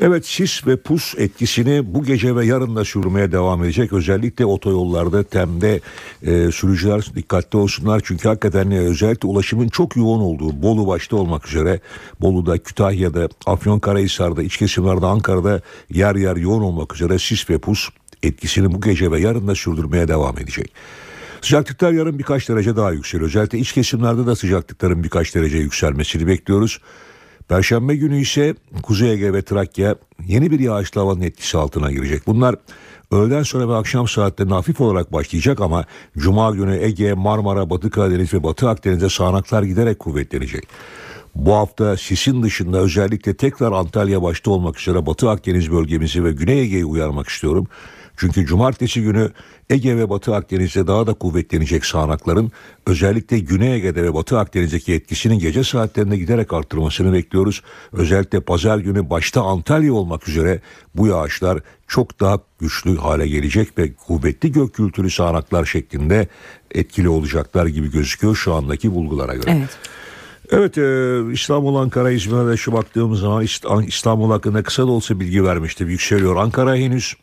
Evet sis ve pus etkisini bu gece ve yarın da sürmeye devam edecek. Özellikle otoyollarda, temde e, sürücüler dikkatli olsunlar. Çünkü hakikaten e, özellikle ulaşımın çok yoğun olduğu Bolu başta olmak üzere Bolu'da, Kütahya'da, Afyonkarahisar'da, iç kesimlerde, Ankara'da yer yer yoğun olmak üzere sis ve pus etkisini bu gece ve yarın da sürdürmeye devam edecek. Sıcaklıklar yarın birkaç derece daha yükseliyor. Özellikle iç kesimlerde de sıcaklıkların birkaç derece yükselmesini bekliyoruz. Perşembe günü ise Kuzey Ege ve Trakya yeni bir yağışlı havanın etkisi altına girecek. Bunlar öğleden sonra ve akşam saatlerinde hafif olarak başlayacak ama Cuma günü Ege, Marmara, Batı Karadeniz ve Batı Akdeniz'de sağanaklar giderek kuvvetlenecek. Bu hafta sisin dışında özellikle tekrar Antalya başta olmak üzere Batı Akdeniz bölgemizi ve Güney Ege'yi uyarmak istiyorum. Çünkü cumartesi günü Ege ve Batı Akdeniz'de daha da kuvvetlenecek sağanakların özellikle Güney Ege'de ve Batı Akdeniz'deki etkisinin gece saatlerinde giderek arttırmasını bekliyoruz. Özellikle pazar günü başta Antalya olmak üzere bu yağışlar çok daha güçlü hale gelecek ve kuvvetli gök gürültülü sağanaklar şeklinde etkili olacaklar gibi gözüküyor şu andaki bulgulara göre. Evet. Evet e, İstanbul, Ankara, İzmir'e de şu baktığımız zaman İst- İstanbul hakkında kısa da olsa bilgi vermiştim. Yükseliyor. Ankara henüz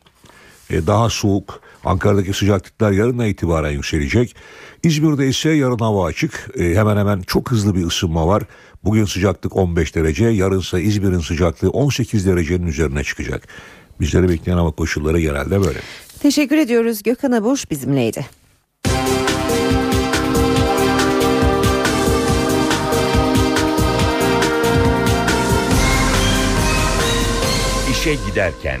daha soğuk. Ankara'daki sıcaklıklar yarından itibaren yükselecek. İzmir'de ise yarın hava açık. E, hemen hemen çok hızlı bir ısınma var. Bugün sıcaklık 15 derece, yarınsa İzmir'in sıcaklığı 18 derecenin üzerine çıkacak. Bizleri bekleyen hava koşulları genelde böyle. Teşekkür ediyoruz. Gökhan Abuş bizimleydi. İşe giderken.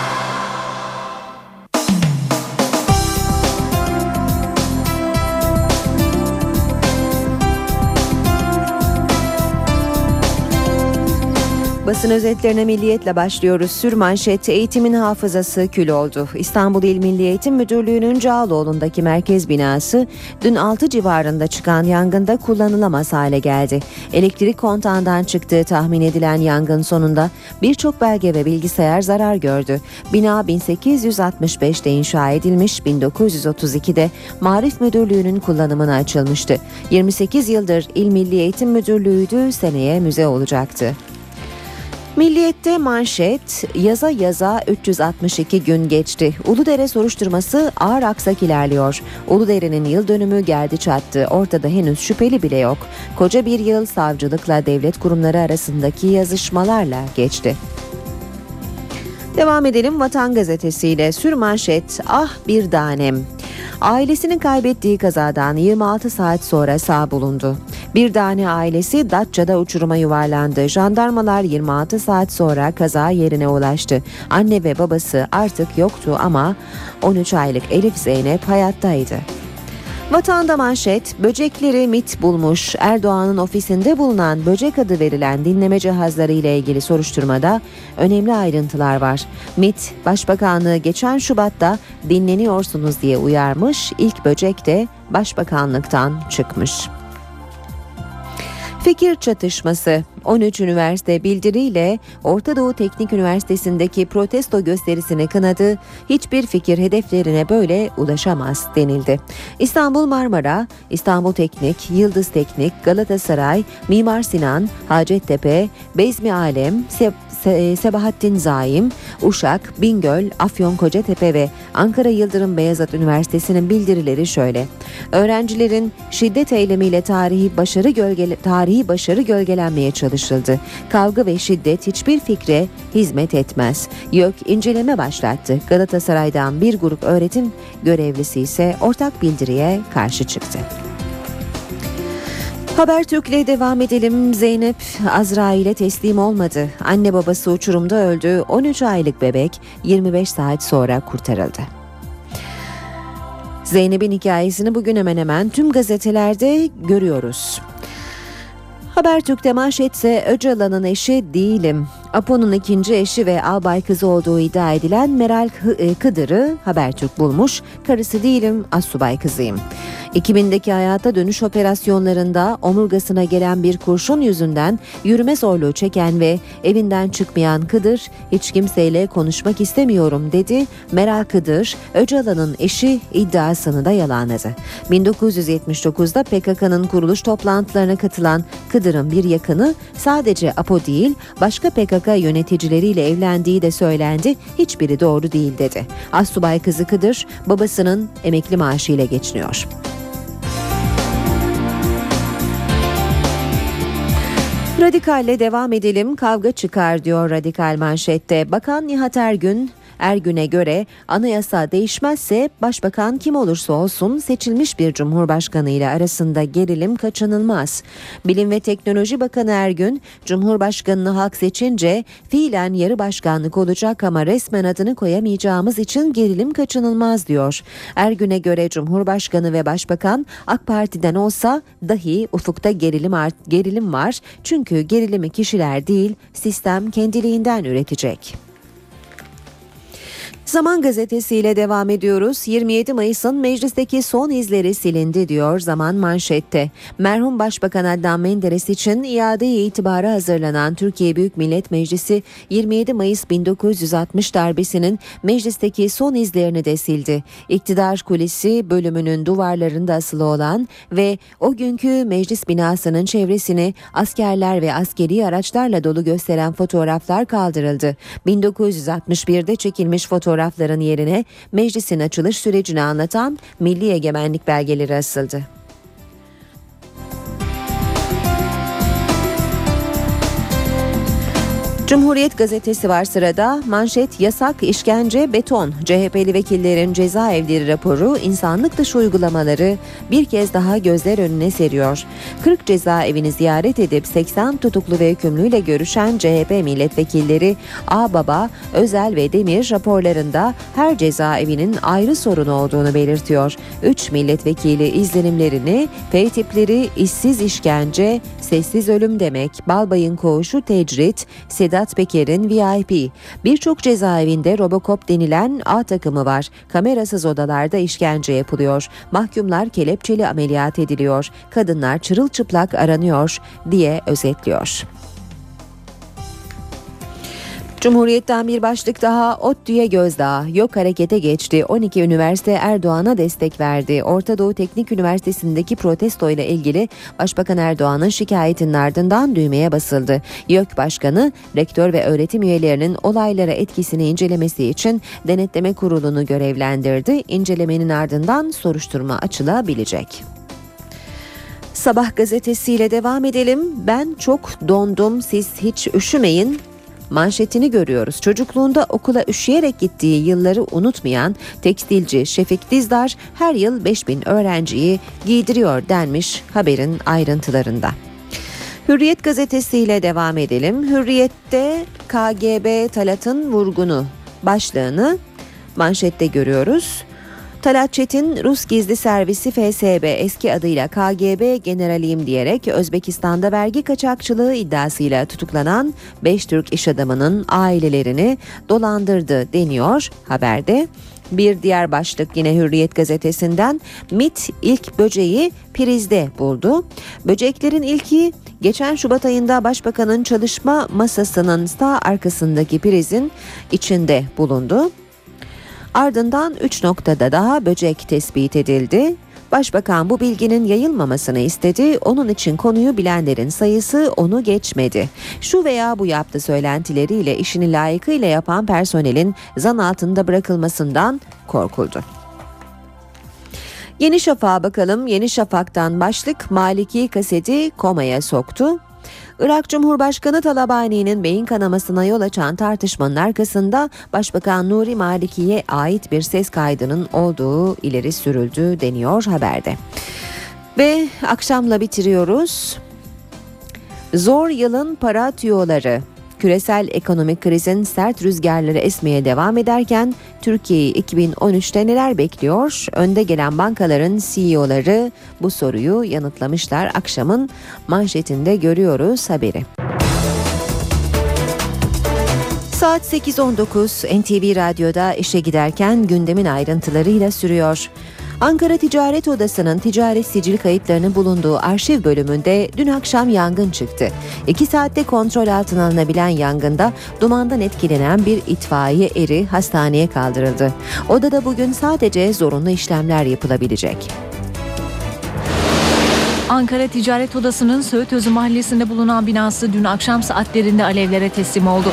Basın özetlerine milliyetle başlıyoruz. Sür manşet eğitimin hafızası kül oldu. İstanbul İl Milli Eğitim Müdürlüğü'nün Cağaloğlu'ndaki merkez binası dün 6 civarında çıkan yangında kullanılamaz hale geldi. Elektrik kontağından çıktığı tahmin edilen yangın sonunda birçok belge ve bilgisayar zarar gördü. Bina 1865'te inşa edilmiş, 1932'de Marif Müdürlüğü'nün kullanımına açılmıştı. 28 yıldır İl Milli Eğitim Müdürlüğü'ydü, seneye müze olacaktı. Milliyette manşet yaza yaza 362 gün geçti. Uludere soruşturması ağır aksak ilerliyor. Uludere'nin yıl dönümü geldi çattı. Ortada henüz şüpheli bile yok. Koca bir yıl savcılıkla devlet kurumları arasındaki yazışmalarla geçti. Devam edelim Vatan Gazetesi'yle sürmanşet ah bir tanem. Ailesinin kaybettiği kazadan 26 saat sonra sağ bulundu. Bir tane ailesi Datça'da uçuruma yuvarlandı. Jandarmalar 26 saat sonra kaza yerine ulaştı. Anne ve babası artık yoktu ama 13 aylık Elif Zeynep hayattaydı. Vatanda manşet, böcekleri MIT bulmuş. Erdoğan'ın ofisinde bulunan böcek adı verilen dinleme cihazları ile ilgili soruşturmada önemli ayrıntılar var. MIT, Başbakanlığı geçen Şubat'ta dinleniyorsunuz diye uyarmış. İlk böcek de Başbakanlıktan çıkmış. Fikir çatışması 13 üniversite bildiriyle Orta Doğu Teknik Üniversitesi'ndeki protesto gösterisini kınadı. Hiçbir fikir hedeflerine böyle ulaşamaz denildi. İstanbul Marmara, İstanbul Teknik, Yıldız Teknik, Galatasaray, Mimar Sinan, Hacettepe, Bezmi Alem, Se- Se- Sebahattin Zaim, Uşak, Bingöl, Afyon Kocatepe ve Ankara Yıldırım Beyazıt Üniversitesi'nin bildirileri şöyle. Öğrencilerin şiddet eylemiyle tarihi başarı gölgele tarihi başarı gölgelenmeye çalışıldı. Kavga ve şiddet hiçbir fikre hizmet etmez. YÖK inceleme başlattı. Galatasaray'dan bir grup öğretim görevlisi ise ortak bildiriye karşı çıktı. Habertürk'le devam edelim. Zeynep Azrail'e teslim olmadı. Anne babası uçurumda öldü. 13 aylık bebek 25 saat sonra kurtarıldı. Zeynep'in hikayesini bugün hemen hemen tüm gazetelerde görüyoruz. Habertürk'te manşetse Öcalan'ın eşi değilim. Apo'nun ikinci eşi ve albay kızı olduğu iddia edilen Meral e, Kıdır'ı Habertürk bulmuş. Karısı değilim, assubay kızıyım. 2000'deki hayata dönüş operasyonlarında omurgasına gelen bir kurşun yüzünden yürüme zorluğu çeken ve evinden çıkmayan Kıdır hiç kimseyle konuşmak istemiyorum dedi. Meral Kıdır, Öcalan'ın eşi iddiasını da yalanladı. 1979'da PKK'nın kuruluş toplantılarına katılan Kıdır'ın bir yakını sadece APO değil başka PKK yöneticileriyle evlendiği de söylendi. Hiçbiri doğru değil dedi. Assubay kızı Kıdır babasının emekli maaşıyla geçiniyor. Radikalle devam edelim. Kavga çıkar diyor radikal manşette. Bakan Nihat Ergün Ergün'e göre anayasa değişmezse başbakan kim olursa olsun seçilmiş bir cumhurbaşkanı ile arasında gerilim kaçınılmaz. Bilim ve Teknoloji Bakanı Ergün, Cumhurbaşkanını halk seçince fiilen yarı başkanlık olacak ama resmen adını koyamayacağımız için gerilim kaçınılmaz diyor. Ergün'e göre Cumhurbaşkanı ve Başbakan AK Parti'den olsa dahi ufukta gerilim, art, gerilim var. Çünkü gerilimi kişiler değil sistem kendiliğinden üretecek. Zaman gazetesiyle devam ediyoruz. 27 Mayıs'ın meclisteki son izleri silindi diyor Zaman manşette. Merhum Başbakan Adnan Menderes için iade itibara hazırlanan Türkiye Büyük Millet Meclisi 27 Mayıs 1960 darbesinin meclisteki son izlerini de sildi. İktidar kulisi bölümünün duvarlarında asılı olan ve o günkü meclis binasının çevresini askerler ve askeri araçlarla dolu gösteren fotoğraflar kaldırıldı. 1961'de çekilmiş fotoğraf fotoğrafların yerine meclisin açılış sürecini anlatan milli egemenlik belgeleri asıldı. Cumhuriyet gazetesi var sırada. Manşet yasak, işkence, beton. CHP'li vekillerin cezaevleri raporu, insanlık dışı uygulamaları bir kez daha gözler önüne seriyor. 40 cezaevini ziyaret edip 80 tutuklu ve hükümlüyle görüşen CHP milletvekilleri A Baba, Özel ve Demir raporlarında her cezaevinin ayrı sorun olduğunu belirtiyor. 3 milletvekili izlenimlerini P tipleri işsiz işkence, sessiz ölüm demek, Balbay'ın koğuşu tecrit, Sedat Sedat Peker'in VIP. Birçok cezaevinde Robocop denilen A takımı var. Kamerasız odalarda işkence yapılıyor. Mahkumlar kelepçeli ameliyat ediliyor. Kadınlar çırılçıplak aranıyor diye özetliyor. Cumhuriyet'ten bir başlık daha ODTÜ'ye gözdağı yok harekete geçti. 12 üniversite Erdoğan'a destek verdi. Orta Doğu Teknik Üniversitesi'ndeki protesto ile ilgili Başbakan Erdoğan'ın şikayetinin ardından düğmeye basıldı. YÖK Başkanı, rektör ve öğretim üyelerinin olaylara etkisini incelemesi için denetleme kurulunu görevlendirdi. İncelemenin ardından soruşturma açılabilecek. Sabah gazetesiyle devam edelim. Ben çok dondum siz hiç üşümeyin manşetini görüyoruz. Çocukluğunda okula üşüyerek gittiği yılları unutmayan tekstilci Şefik Dizdar her yıl 5000 öğrenciyi giydiriyor denmiş haberin ayrıntılarında. Hürriyet gazetesiyle devam edelim. Hürriyet'te KGB Talat'ın vurgunu başlığını manşette görüyoruz. Talat Çetin Rus gizli servisi FSB eski adıyla KGB generaliyim diyerek Özbekistan'da vergi kaçakçılığı iddiasıyla tutuklanan 5 Türk iş adamının ailelerini dolandırdı deniyor haberde. Bir diğer başlık yine Hürriyet gazetesinden MIT ilk böceği prizde buldu. Böceklerin ilki geçen Şubat ayında Başbakanın çalışma masasının sağ arkasındaki prizin içinde bulundu. Ardından 3 noktada daha böcek tespit edildi. Başbakan bu bilginin yayılmamasını istedi. Onun için konuyu bilenlerin sayısı onu geçmedi. Şu veya bu yaptı söylentileriyle işini layıkıyla yapan personelin zan altında bırakılmasından korkuldu. Yeni Şafak'a bakalım. Yeni Şafak'tan başlık Maliki kaseti komaya soktu. Irak Cumhurbaşkanı Talabani'nin beyin kanamasına yol açan tartışmanın arkasında Başbakan Nuri Maliki'ye ait bir ses kaydının olduğu ileri sürüldü deniyor haberde. Ve akşamla bitiriyoruz. Zor yılın para tüyoları Küresel ekonomik krizin sert rüzgarları esmeye devam ederken Türkiye'yi 2013'te neler bekliyor? Önde gelen bankaların CEO'ları bu soruyu yanıtlamışlar. Akşamın manşetinde görüyoruz haberi. Saat 8.19 NTV Radyo'da işe giderken gündemin ayrıntılarıyla sürüyor. Ankara Ticaret Odası'nın ticaret sicil kayıtlarının bulunduğu arşiv bölümünde dün akşam yangın çıktı. İki saatte kontrol altına alınabilen yangında dumandan etkilenen bir itfaiye eri hastaneye kaldırıldı. Odada bugün sadece zorunlu işlemler yapılabilecek. Ankara Ticaret Odası'nın Söğütözü mahallesinde bulunan binası dün akşam saatlerinde alevlere teslim oldu.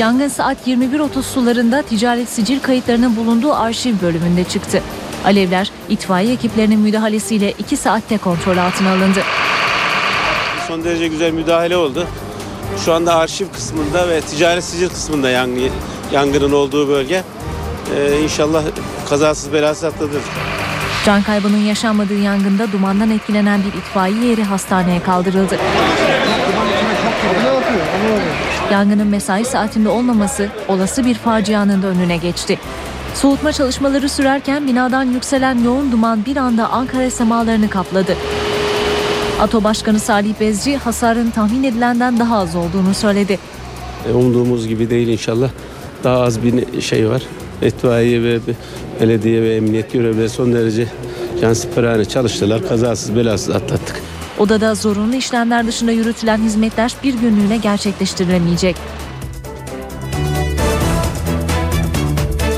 Yangın saat 21.30 sularında ticaret sicil kayıtlarının bulunduğu arşiv bölümünde çıktı. Alevler itfaiye ekiplerinin müdahalesiyle 2 saatte kontrol altına alındı. Son derece güzel müdahale oldu. Şu anda arşiv kısmında ve ticaret sicil kısmında yangın, yangının olduğu bölge. Ee, inşallah kazasız belasız atlatır. Can kaybının yaşanmadığı yangında dumandan etkilenen bir itfaiye eri hastaneye kaldırıldı. Yangının mesai saatinde olmaması olası bir facianın da önüne geçti. Soğutma çalışmaları sürerken binadan yükselen yoğun duman bir anda Ankara semalarını kapladı. ATO Başkanı Salih Bezci hasarın tahmin edilenden daha az olduğunu söyledi. E, umduğumuz gibi değil inşallah. Daha az bir şey var. İtfaiye ve belediye ve emniyet görevlileri son derece cansiperane çalıştılar. Kazasız belasız atlattık. Odada zorunlu işlemler dışında yürütülen hizmetler bir günlüğüne gerçekleştirilemeyecek.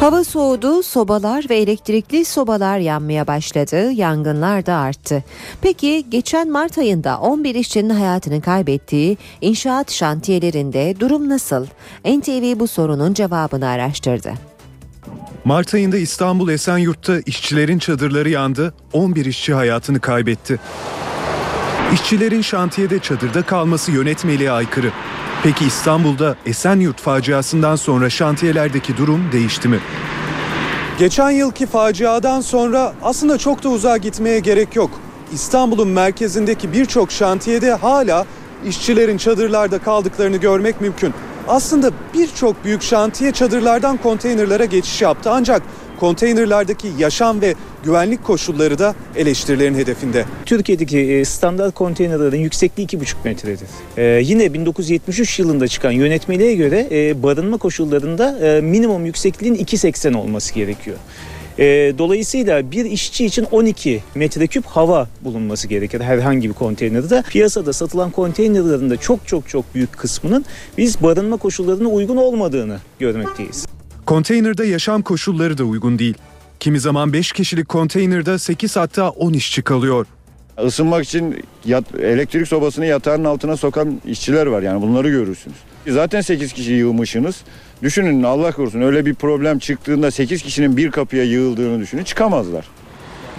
Hava soğudu, sobalar ve elektrikli sobalar yanmaya başladı, yangınlar da arttı. Peki geçen Mart ayında 11 işçinin hayatını kaybettiği inşaat şantiyelerinde durum nasıl? NTV bu sorunun cevabını araştırdı. Mart ayında İstanbul Esenyurt'ta işçilerin çadırları yandı, 11 işçi hayatını kaybetti. İşçilerin şantiyede çadırda kalması yönetmeliğe aykırı. Peki İstanbul'da Esenyurt faciasından sonra şantiyelerdeki durum değişti mi? Geçen yılki faciadan sonra aslında çok da uzağa gitmeye gerek yok. İstanbul'un merkezindeki birçok şantiyede hala işçilerin çadırlarda kaldıklarını görmek mümkün. Aslında birçok büyük şantiye çadırlardan konteynerlara geçiş yaptı ancak konteynerlardaki yaşam ve güvenlik koşulları da eleştirilerin hedefinde. Türkiye'deki e, standart konteynerlerin yüksekliği 2,5 metredir. Ee, yine 1973 yılında çıkan yönetmeliğe göre e, barınma koşullarında e, minimum yüksekliğin 2,80 olması gerekiyor. E, dolayısıyla bir işçi için 12 metreküp hava bulunması gerekir herhangi bir konteynerde. Piyasada satılan konteynerlerin de çok çok çok büyük kısmının biz barınma koşullarına uygun olmadığını görmekteyiz. Konteynerde yaşam koşulları da uygun değil. Kimi zaman 5 kişilik konteynerde 8 hatta 10 işçi kalıyor. Isınmak için yat, elektrik sobasını yatağın altına sokan işçiler var yani bunları görürsünüz. Zaten 8 kişi yığmışsınız. Düşünün Allah korusun öyle bir problem çıktığında 8 kişinin bir kapıya yığıldığını düşünün çıkamazlar.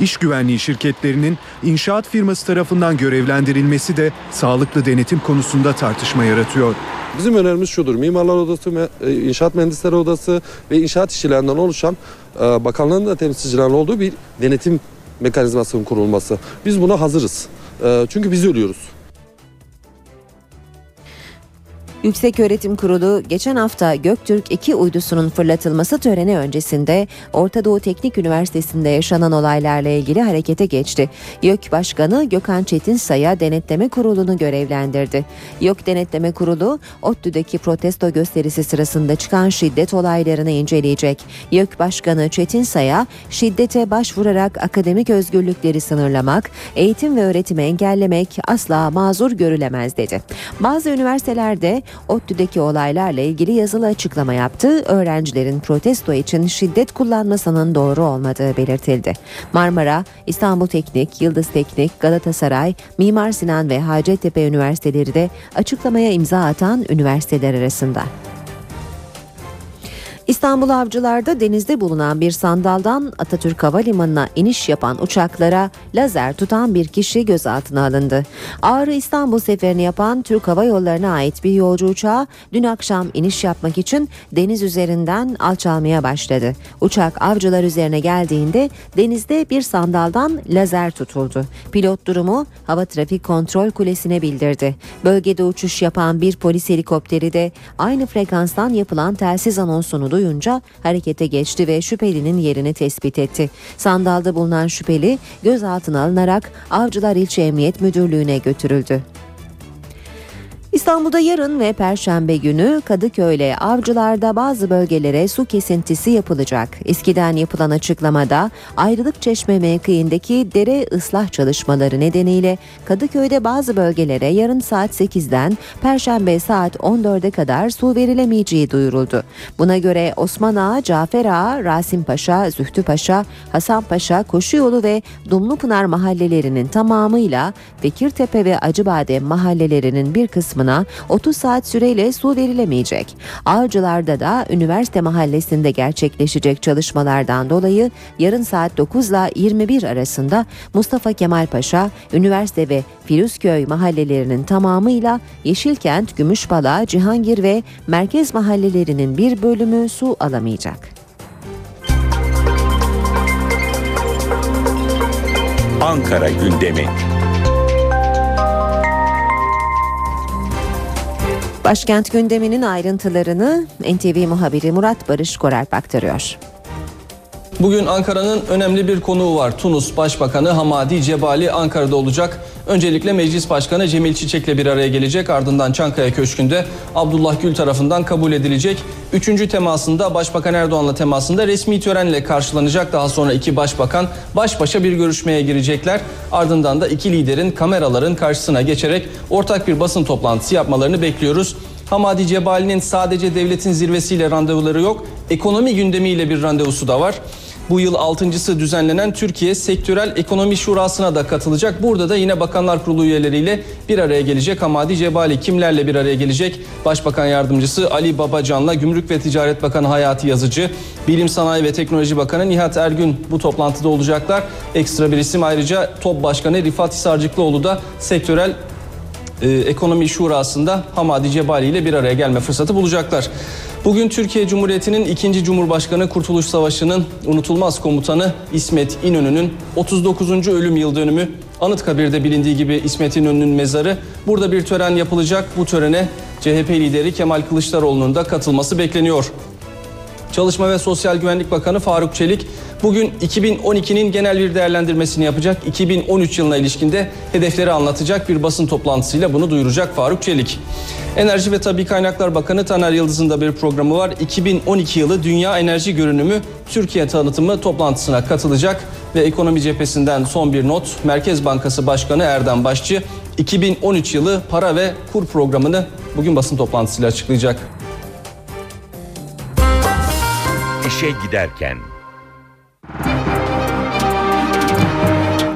İş güvenliği şirketlerinin inşaat firması tarafından görevlendirilmesi de sağlıklı denetim konusunda tartışma yaratıyor. Bizim önerimiz şudur. Mimarlar Odası, e, İnşaat Mühendisleri Odası ve inşaat işçilerinden oluşan e, bakanlığın da temsilcilerinin olduğu bir denetim mekanizmasının kurulması. Biz buna hazırız. E, çünkü biz ölüyoruz. Yüksek Öğretim Kurulu geçen hafta Göktürk 2 uydusunun fırlatılması töreni öncesinde Orta Doğu Teknik Üniversitesi'nde yaşanan olaylarla ilgili harekete geçti. YÖK Başkanı Gökhan Çetinsay'a denetleme kurulunu görevlendirdi. YÖK Denetleme Kurulu ODTÜ'deki protesto gösterisi sırasında çıkan şiddet olaylarını inceleyecek. YÖK Başkanı Çetinsay'a şiddete başvurarak akademik özgürlükleri sınırlamak, eğitim ve öğretimi engellemek asla mazur görülemez dedi. Bazı üniversitelerde ODTÜ'deki olaylarla ilgili yazılı açıklama yaptı. Öğrencilerin protesto için şiddet kullanmasının doğru olmadığı belirtildi. Marmara, İstanbul Teknik, Yıldız Teknik, Galatasaray, Mimar Sinan ve Hacettepe Üniversiteleri de açıklamaya imza atan üniversiteler arasında. İstanbul Avcılar'da denizde bulunan bir sandaldan Atatürk Havalimanı'na iniş yapan uçaklara lazer tutan bir kişi gözaltına alındı. Ağrı İstanbul seferini yapan Türk Hava Yolları'na ait bir yolcu uçağı dün akşam iniş yapmak için deniz üzerinden alçalmaya başladı. Uçak avcılar üzerine geldiğinde denizde bir sandaldan lazer tutuldu. Pilot durumu Hava Trafik Kontrol Kulesi'ne bildirdi. Bölgede uçuş yapan bir polis helikopteri de aynı frekanstan yapılan telsiz anonsunu duyunca harekete geçti ve şüphelinin yerini tespit etti. Sandalda bulunan şüpheli gözaltına alınarak Avcılar İlçe Emniyet Müdürlüğü'ne götürüldü. İstanbul'da yarın ve Perşembe günü Kadıköy'le Avcılar'da bazı bölgelere su kesintisi yapılacak. Eskiden yapılan açıklamada ayrılık çeşme mevkiindeki dere ıslah çalışmaları nedeniyle Kadıköy'de bazı bölgelere yarın saat 8'den Perşembe saat 14'e kadar su verilemeyeceği duyuruldu. Buna göre Osman Ağa, Cafer Ağa, Rasim Paşa, Zühtü Paşa, Hasan Paşa, Koşuyolu ve Dumlupınar mahallelerinin tamamıyla Fikirtepe ve Acıbadem mahallelerinin bir kısmına 30 saat süreyle su verilemeyecek. Avcılar'da da üniversite mahallesinde gerçekleşecek çalışmalardan dolayı yarın saat 9 ile 21 arasında Mustafa Kemal Paşa, üniversite ve Firuzköy mahallelerinin tamamıyla Yeşilkent, Gümüşbala, Cihangir ve merkez mahallelerinin bir bölümü su alamayacak. Ankara gündemi. Başkent gündeminin ayrıntılarını NTV muhabiri Murat Barış Koralp aktarıyor. Bugün Ankara'nın önemli bir konuğu var. Tunus Başbakanı Hamadi Cebali Ankara'da olacak. Öncelikle Meclis Başkanı Cemil Çiçek'le bir araya gelecek. Ardından Çankaya Köşkü'nde Abdullah Gül tarafından kabul edilecek. Üçüncü temasında Başbakan Erdoğan'la temasında resmi törenle karşılanacak. Daha sonra iki başbakan baş başa bir görüşmeye girecekler. Ardından da iki liderin kameraların karşısına geçerek ortak bir basın toplantısı yapmalarını bekliyoruz. Hamadi Cebali'nin sadece devletin zirvesiyle randevuları yok. Ekonomi gündemiyle bir randevusu da var. Bu yıl altıncısı düzenlenen Türkiye Sektörel Ekonomi Şurası'na da katılacak. Burada da yine Bakanlar Kurulu üyeleriyle bir araya gelecek. Hamadi Cebali kimlerle bir araya gelecek? Başbakan Yardımcısı Ali Babacan'la Gümrük ve Ticaret Bakanı Hayati Yazıcı, Bilim Sanayi ve Teknoloji Bakanı Nihat Ergün bu toplantıda olacaklar. Ekstra bir isim ayrıca TOP Başkanı Rifat Hisarcıklıoğlu da sektörel e, Ekonomi Şurası'nda Hamadi Cebali ile bir araya gelme fırsatı bulacaklar. Bugün Türkiye Cumhuriyeti'nin ikinci Cumhurbaşkanı Kurtuluş Savaşı'nın unutulmaz komutanı İsmet İnönü'nün 39. ölüm yıl dönümü Anıtkabir'de bilindiği gibi İsmet İnönü'nün mezarı. Burada bir tören yapılacak. Bu törene CHP lideri Kemal Kılıçdaroğlu'nun da katılması bekleniyor. Çalışma ve Sosyal Güvenlik Bakanı Faruk Çelik bugün 2012'nin genel bir değerlendirmesini yapacak. 2013 yılına ilişkinde hedefleri anlatacak bir basın toplantısıyla bunu duyuracak Faruk Çelik. Enerji ve Tabi Kaynaklar Bakanı Taner Yıldız'ın da bir programı var. 2012 yılı Dünya Enerji Görünümü Türkiye tanıtımı toplantısına katılacak ve ekonomi cephesinden son bir not. Merkez Bankası Başkanı Erdem Başçı 2013 yılı para ve kur programını bugün basın toplantısıyla açıklayacak. İşe giderken.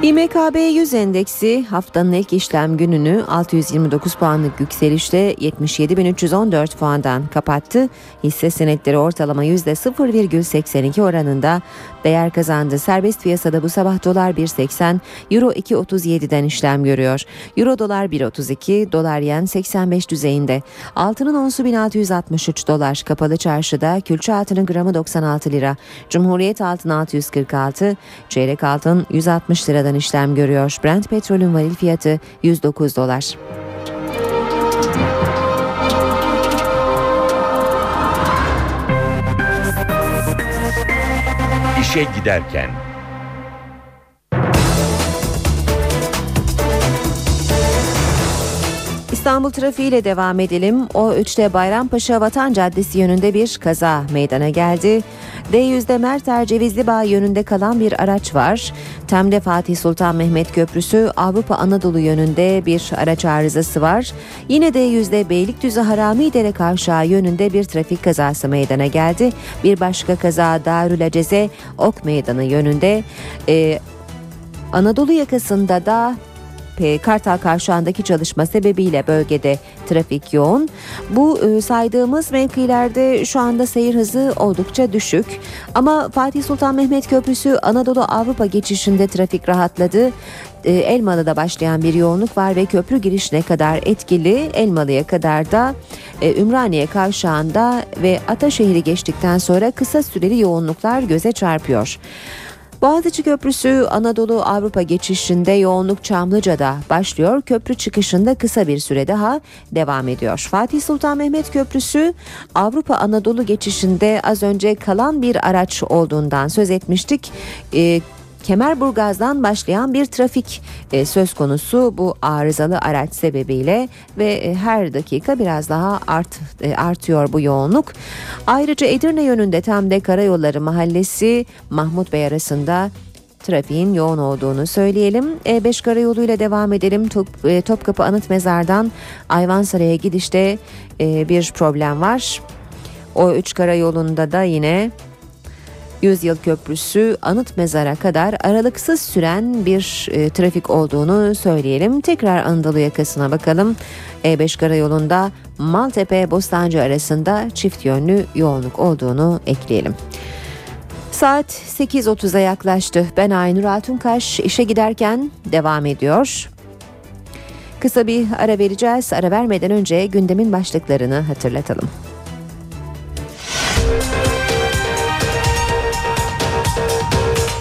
İMKB 100 endeksi haftanın ilk işlem gününü 629 puanlık yükselişte 77.314 puandan kapattı. Hisse senetleri ortalama %0,82 oranında değer kazandı. Serbest piyasada bu sabah dolar 1.80, euro 2.37'den işlem görüyor. Euro dolar 1.32, dolar yen 85 düzeyinde. Altının onsu 1663 dolar. Kapalı çarşıda külçe altının gramı 96 lira. Cumhuriyet altın 646, çeyrek altın 160 liradan işlem görüyor. Brent petrolün varil fiyatı 109 dolar. İşe giderken. İstanbul trafiğiyle devam edelim. O3'te Bayrampaşa Vatan Caddesi yönünde bir kaza meydana geldi. D100'de Merter Cevizli Bağ yönünde kalan bir araç var. Tem'de Fatih Sultan Mehmet Köprüsü Avrupa Anadolu yönünde bir araç arızası var. Yine D100'de Beylikdüzü Haramidere Kavşağı yönünde bir trafik kazası meydana geldi. Bir başka kaza Darül Aceze Ok Meydanı yönünde. Ee, Anadolu yakasında da Kartal Kavşağı'ndaki çalışma sebebiyle bölgede trafik yoğun. Bu e, saydığımız mevkilerde şu anda seyir hızı oldukça düşük. Ama Fatih Sultan Mehmet Köprüsü Anadolu Avrupa geçişinde trafik rahatladı. E, Elmalı'da başlayan bir yoğunluk var ve köprü girişine kadar etkili. Elmalı'ya kadar da e, Ümraniye Kavşağı'nda ve Ataşehir'i geçtikten sonra kısa süreli yoğunluklar göze çarpıyor. Boğaziçi Köprüsü Anadolu Avrupa geçişinde yoğunluk Çamlıca'da başlıyor. Köprü çıkışında kısa bir süre daha devam ediyor. Fatih Sultan Mehmet Köprüsü Avrupa Anadolu geçişinde az önce kalan bir araç olduğundan söz etmiştik. Ee, Kemerburgaz'dan başlayan bir trafik e, söz konusu bu arızalı araç sebebiyle ve e, her dakika biraz daha art e, artıyor bu yoğunluk. Ayrıca Edirne yönünde Temde Karayolları Mahallesi Mahmut Bey arasında trafiğin yoğun olduğunu söyleyelim. E5 karayoluyla devam edelim. Top, e, Topkapı Anıt Mezar'dan Ayvansaray'a gidişte e, bir problem var. O 3 karayolunda da yine Yüzyıl Köprüsü Anıt Mezar'a kadar aralıksız süren bir e, trafik olduğunu söyleyelim. Tekrar Anadolu yakasına bakalım. E5 karayolunda Maltepe Bostancı arasında çift yönlü yoğunluk olduğunu ekleyelim. Saat 8.30'a yaklaştı. Ben Aynur Altunkaş işe giderken devam ediyor. Kısa bir ara vereceğiz. Ara vermeden önce gündemin başlıklarını hatırlatalım.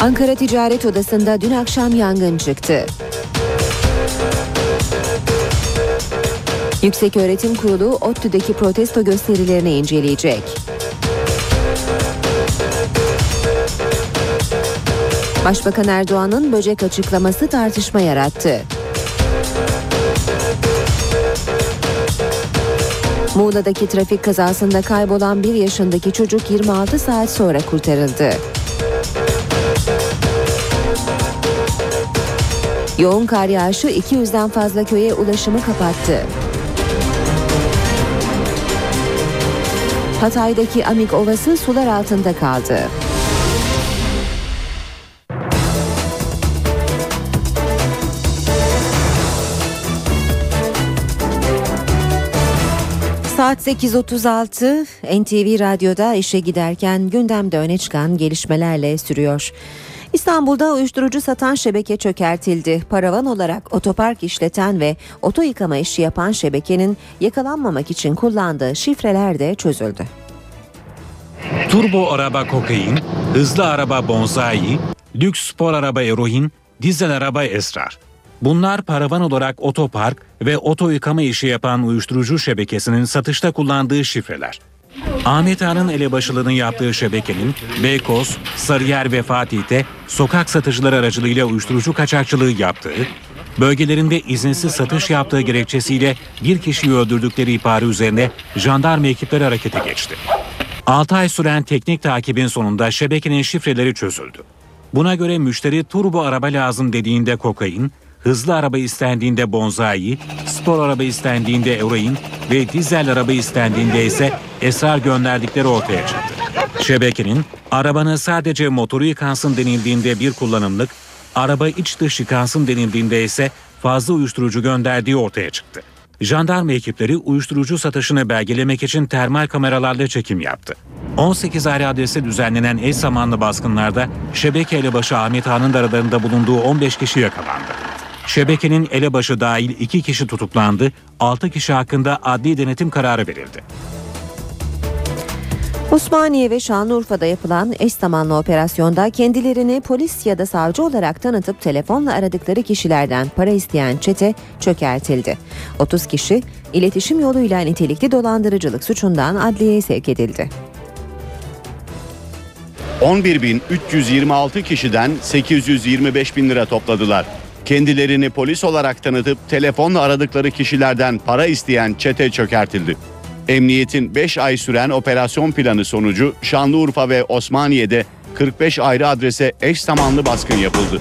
Ankara Ticaret Odası'nda dün akşam yangın çıktı. Yüksek Öğretim Kurulu ODTÜ'deki protesto gösterilerini inceleyecek. Başbakan Erdoğan'ın böcek açıklaması tartışma yarattı. Muğla'daki trafik kazasında kaybolan bir yaşındaki çocuk 26 saat sonra kurtarıldı. Yoğun kar yağışı 200'den fazla köye ulaşımı kapattı. Hatay'daki Amik Ovası sular altında kaldı. Saat 8.36 NTV Radyo'da işe giderken gündemde öne çıkan gelişmelerle sürüyor. İstanbul'da uyuşturucu satan şebeke çökertildi. Paravan olarak otopark işleten ve oto yıkama işi yapan şebekenin yakalanmamak için kullandığı şifreler de çözüldü. Turbo araba kokain, hızlı araba bonzai, lüks spor araba eroin, dizel araba esrar. Bunlar paravan olarak otopark ve oto yıkama işi yapan uyuşturucu şebekesinin satışta kullandığı şifreler. Ahmet Ağa'nın elebaşılığını yaptığı şebekenin Beykoz, Sarıyer ve Fatih'te sokak satıcıları aracılığıyla uyuşturucu kaçakçılığı yaptığı, bölgelerinde izinsiz satış yaptığı gerekçesiyle bir kişiyi öldürdükleri ihbarı üzerine jandarma ekipleri harekete geçti. 6 ay süren teknik takibin sonunda şebekenin şifreleri çözüldü. Buna göre müşteri turbo araba lazım dediğinde kokain, hızlı araba istendiğinde bonzai, spor araba istendiğinde eroin ve dizel araba istendiğinde ise esrar gönderdikleri ortaya çıktı. Şebekenin arabanın sadece motoru yıkansın denildiğinde bir kullanımlık, araba iç dış yıkansın denildiğinde ise fazla uyuşturucu gönderdiği ortaya çıktı. Jandarma ekipleri uyuşturucu satışını belgelemek için termal kameralarla çekim yaptı. 18 ayrı adrese düzenlenen eş zamanlı baskınlarda şebeke elebaşı Ahmet Ağa'nın da aralarında bulunduğu 15 kişi yakalandı. Şebekenin elebaşı dahil 2 kişi tutuklandı, 6 kişi hakkında adli denetim kararı verildi. Osmaniye ve Şanlıurfa'da yapılan eş zamanlı operasyonda kendilerini polis ya da savcı olarak tanıtıp telefonla aradıkları kişilerden para isteyen çete çökertildi. 30 kişi iletişim yoluyla nitelikli dolandırıcılık suçundan adliyeye sevk edildi. 11.326 kişiden 825 bin lira topladılar. Kendilerini polis olarak tanıtıp telefonla aradıkları kişilerden para isteyen çete çökertildi. Emniyetin 5 ay süren operasyon planı sonucu Şanlıurfa ve Osmaniye'de 45 ayrı adrese eş zamanlı baskın yapıldı.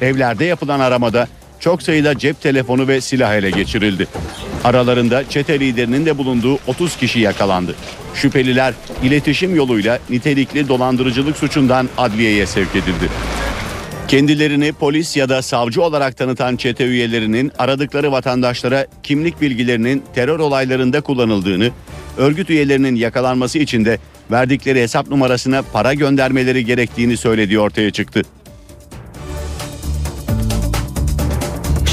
Evlerde yapılan aramada çok sayıda cep telefonu ve silah ele geçirildi. Aralarında çete liderinin de bulunduğu 30 kişi yakalandı. Şüpheliler iletişim yoluyla nitelikli dolandırıcılık suçundan adliyeye sevk edildi. Kendilerini polis ya da savcı olarak tanıtan çete üyelerinin aradıkları vatandaşlara kimlik bilgilerinin terör olaylarında kullanıldığını, örgüt üyelerinin yakalanması için de verdikleri hesap numarasına para göndermeleri gerektiğini söylediği ortaya çıktı.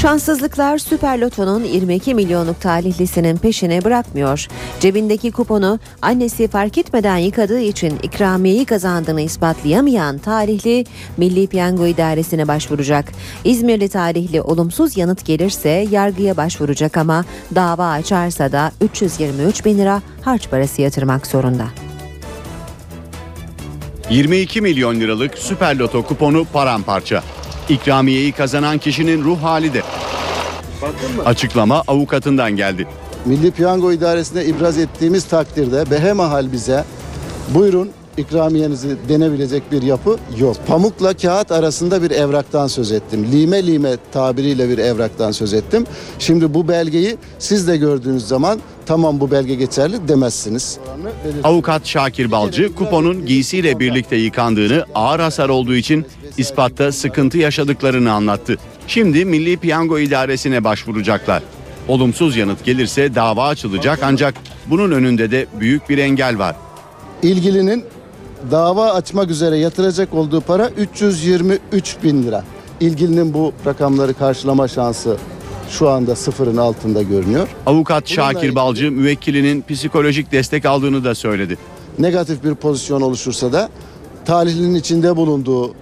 Şanssızlıklar Süper Loto'nun 22 milyonluk talihlisinin peşini bırakmıyor. Cebindeki kuponu annesi fark etmeden yıkadığı için ikramiyeyi kazandığını ispatlayamayan talihli Milli Piyango İdaresi'ne başvuracak. İzmirli talihli olumsuz yanıt gelirse yargıya başvuracak ama dava açarsa da 323 bin lira harç parası yatırmak zorunda. 22 milyon liralık Süper Loto kuponu paramparça. İkramiyeyi kazanan kişinin ruh hali de. Açıklama avukatından geldi. Milli Piyango İdaresi'ne ibraz ettiğimiz takdirde behemahal bize buyurun ikramiyenizi denebilecek bir yapı yok. Pamukla kağıt arasında bir evraktan söz ettim. Lime lime tabiriyle bir evraktan söz ettim. Şimdi bu belgeyi siz de gördüğünüz zaman tamam bu belge geçerli demezsiniz. Avukat Şakir Balcı kuponun giysiyle birlikte yıkandığını ağır hasar olduğu için ispatta sıkıntı yaşadıklarını anlattı. Şimdi Milli Piyango İdaresi'ne başvuracaklar. Olumsuz yanıt gelirse dava açılacak ancak bunun önünde de büyük bir engel var. İlgilinin dava açmak üzere yatıracak olduğu para 323 bin lira. İlgilinin bu rakamları karşılama şansı şu anda sıfırın altında görünüyor. Avukat Şakir Balcı müvekkilinin psikolojik destek aldığını da söyledi. Negatif bir pozisyon oluşursa da talihlinin içinde bulunduğu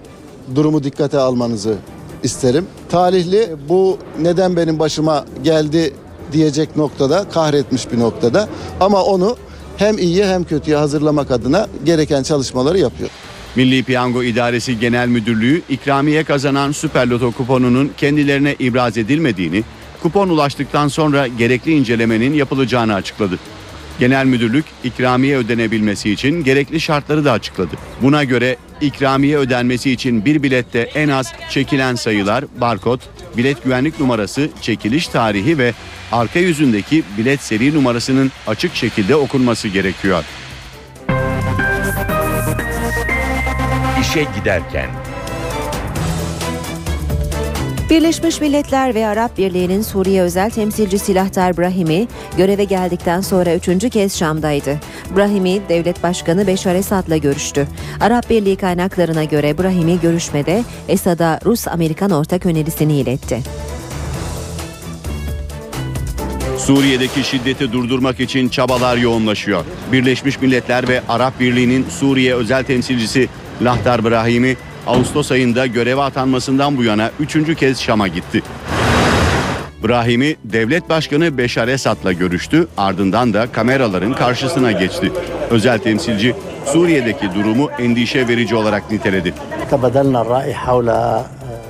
durumu dikkate almanızı isterim. Talihli bu neden benim başıma geldi diyecek noktada, kahretmiş bir noktada ama onu hem iyiye hem kötüye hazırlamak adına gereken çalışmaları yapıyor. Milli Piyango İdaresi Genel Müdürlüğü ikramiye kazanan Süper Loto kuponunun kendilerine ibraz edilmediğini, kupon ulaştıktan sonra gerekli incelemenin yapılacağını açıkladı. Genel Müdürlük ikramiye ödenebilmesi için gerekli şartları da açıkladı. Buna göre ikramiye ödenmesi için bir bilette en az çekilen sayılar, barkod, bilet güvenlik numarası, çekiliş tarihi ve arka yüzündeki bilet seri numarasının açık şekilde okunması gerekiyor. İşe giderken Birleşmiş Milletler ve Arap Birliği'nin Suriye özel temsilci Silahtar Brahimi göreve geldikten sonra üçüncü kez Şam'daydı. Brahimi, devlet başkanı Beşar Esad'la görüştü. Arap Birliği kaynaklarına göre Brahimi görüşmede Esad'a Rus-Amerikan ortak önerisini iletti. Suriye'deki şiddeti durdurmak için çabalar yoğunlaşıyor. Birleşmiş Milletler ve Arap Birliği'nin Suriye özel temsilcisi Lahtar Brahimi Ağustos ayında göreve atanmasından bu yana üçüncü kez Şam'a gitti. Brahimi devlet başkanı Beşar Esad'la görüştü ardından da kameraların karşısına geçti. Özel temsilci Suriye'deki durumu endişe verici olarak niteledi.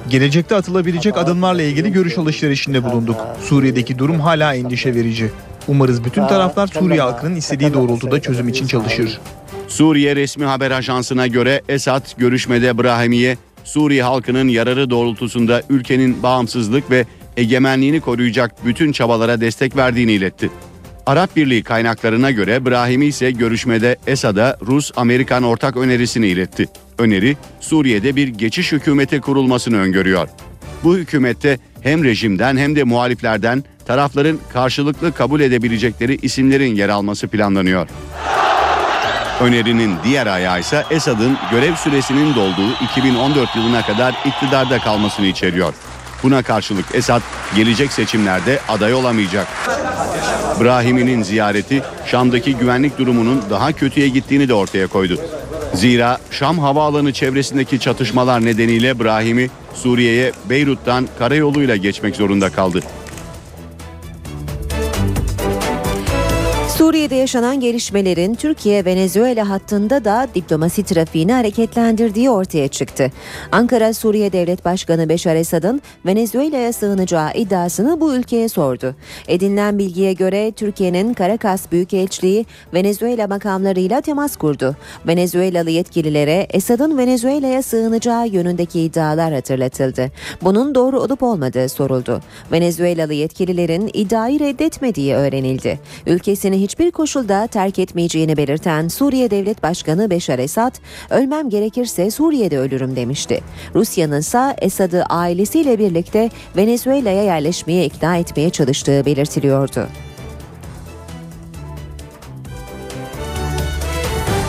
Gelecekte atılabilecek adımlarla ilgili görüş alışverişinde bulunduk. Suriye'deki durum hala endişe verici. Umarız bütün taraflar Suriye halkının istediği doğrultuda çözüm için çalışır. Suriye resmi haber ajansına göre Esad görüşmede Brahimi'ye Suriye halkının yararı doğrultusunda ülkenin bağımsızlık ve egemenliğini koruyacak bütün çabalara destek verdiğini iletti. Arap Birliği kaynaklarına göre Brahimi ise görüşmede Esad'a Rus-Amerikan ortak önerisini iletti. Öneri Suriye'de bir geçiş hükümeti kurulmasını öngörüyor. Bu hükümette hem rejimden hem de muhaliflerden tarafların karşılıklı kabul edebilecekleri isimlerin yer alması planlanıyor. Önerinin diğer ayağı ise Esad'ın görev süresinin dolduğu 2014 yılına kadar iktidarda kalmasını içeriyor. Buna karşılık Esad gelecek seçimlerde aday olamayacak. Brahimi'nin ziyareti Şam'daki güvenlik durumunun daha kötüye gittiğini de ortaya koydu. Zira Şam havaalanı çevresindeki çatışmalar nedeniyle Brahimi Suriye'ye Beyrut'tan karayoluyla geçmek zorunda kaldı. Suriye'de yaşanan gelişmelerin Türkiye-Venezuela hattında da diplomasi trafiğini hareketlendirdiği ortaya çıktı. Ankara Suriye Devlet Başkanı Beşar Esad'ın Venezuela'ya sığınacağı iddiasını bu ülkeye sordu. Edinilen bilgiye göre Türkiye'nin Caracas Büyükelçiliği Venezuela makamlarıyla temas kurdu. Venezuelalı yetkililere Esad'ın Venezuela'ya sığınacağı yönündeki iddialar hatırlatıldı. Bunun doğru olup olmadığı soruldu. Venezuelalı yetkililerin iddiayı reddetmediği öğrenildi. Ülkesini hiçbir koşulda terk etmeyeceğini belirten Suriye Devlet Başkanı Beşar Esad, ölmem gerekirse Suriye'de ölürüm demişti. Rusya'nın ise Esad'ı ailesiyle birlikte Venezuela'ya yerleşmeye ikna etmeye çalıştığı belirtiliyordu.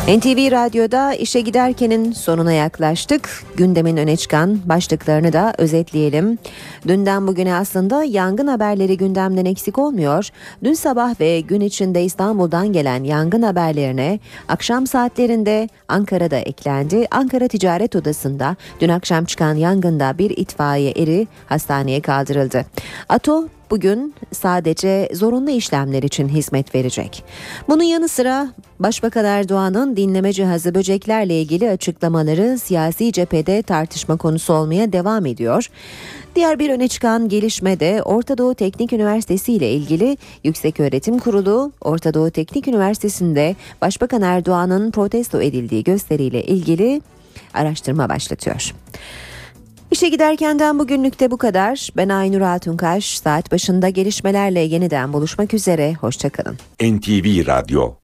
NTV Radyo'da işe giderkenin sonuna yaklaştık. Gündemin öne çıkan başlıklarını da özetleyelim. Dünden bugüne aslında yangın haberleri gündemden eksik olmuyor. Dün sabah ve gün içinde İstanbul'dan gelen yangın haberlerine akşam saatlerinde Ankara'da eklendi. Ankara Ticaret Odası'nda dün akşam çıkan yangında bir itfaiye eri hastaneye kaldırıldı. ATO bugün sadece zorunlu işlemler için hizmet verecek. Bunun yanı sıra Başbakan Erdoğan'ın dinleme cihazı böceklerle ilgili açıklamaları siyasi cephede tartışma konusu olmaya devam ediyor. Diğer bir öne çıkan gelişme de Orta Doğu Teknik Üniversitesi ile ilgili Yükseköğretim Kurulu, Orta Doğu Teknik Üniversitesi'nde Başbakan Erdoğan'ın protesto edildiği gösteriyle ilgili araştırma başlatıyor. İşe giderkenden bugünlük de bu kadar. Ben Aynur Altunkaş. Saat başında gelişmelerle yeniden buluşmak üzere. Hoşçakalın. NTV Radyo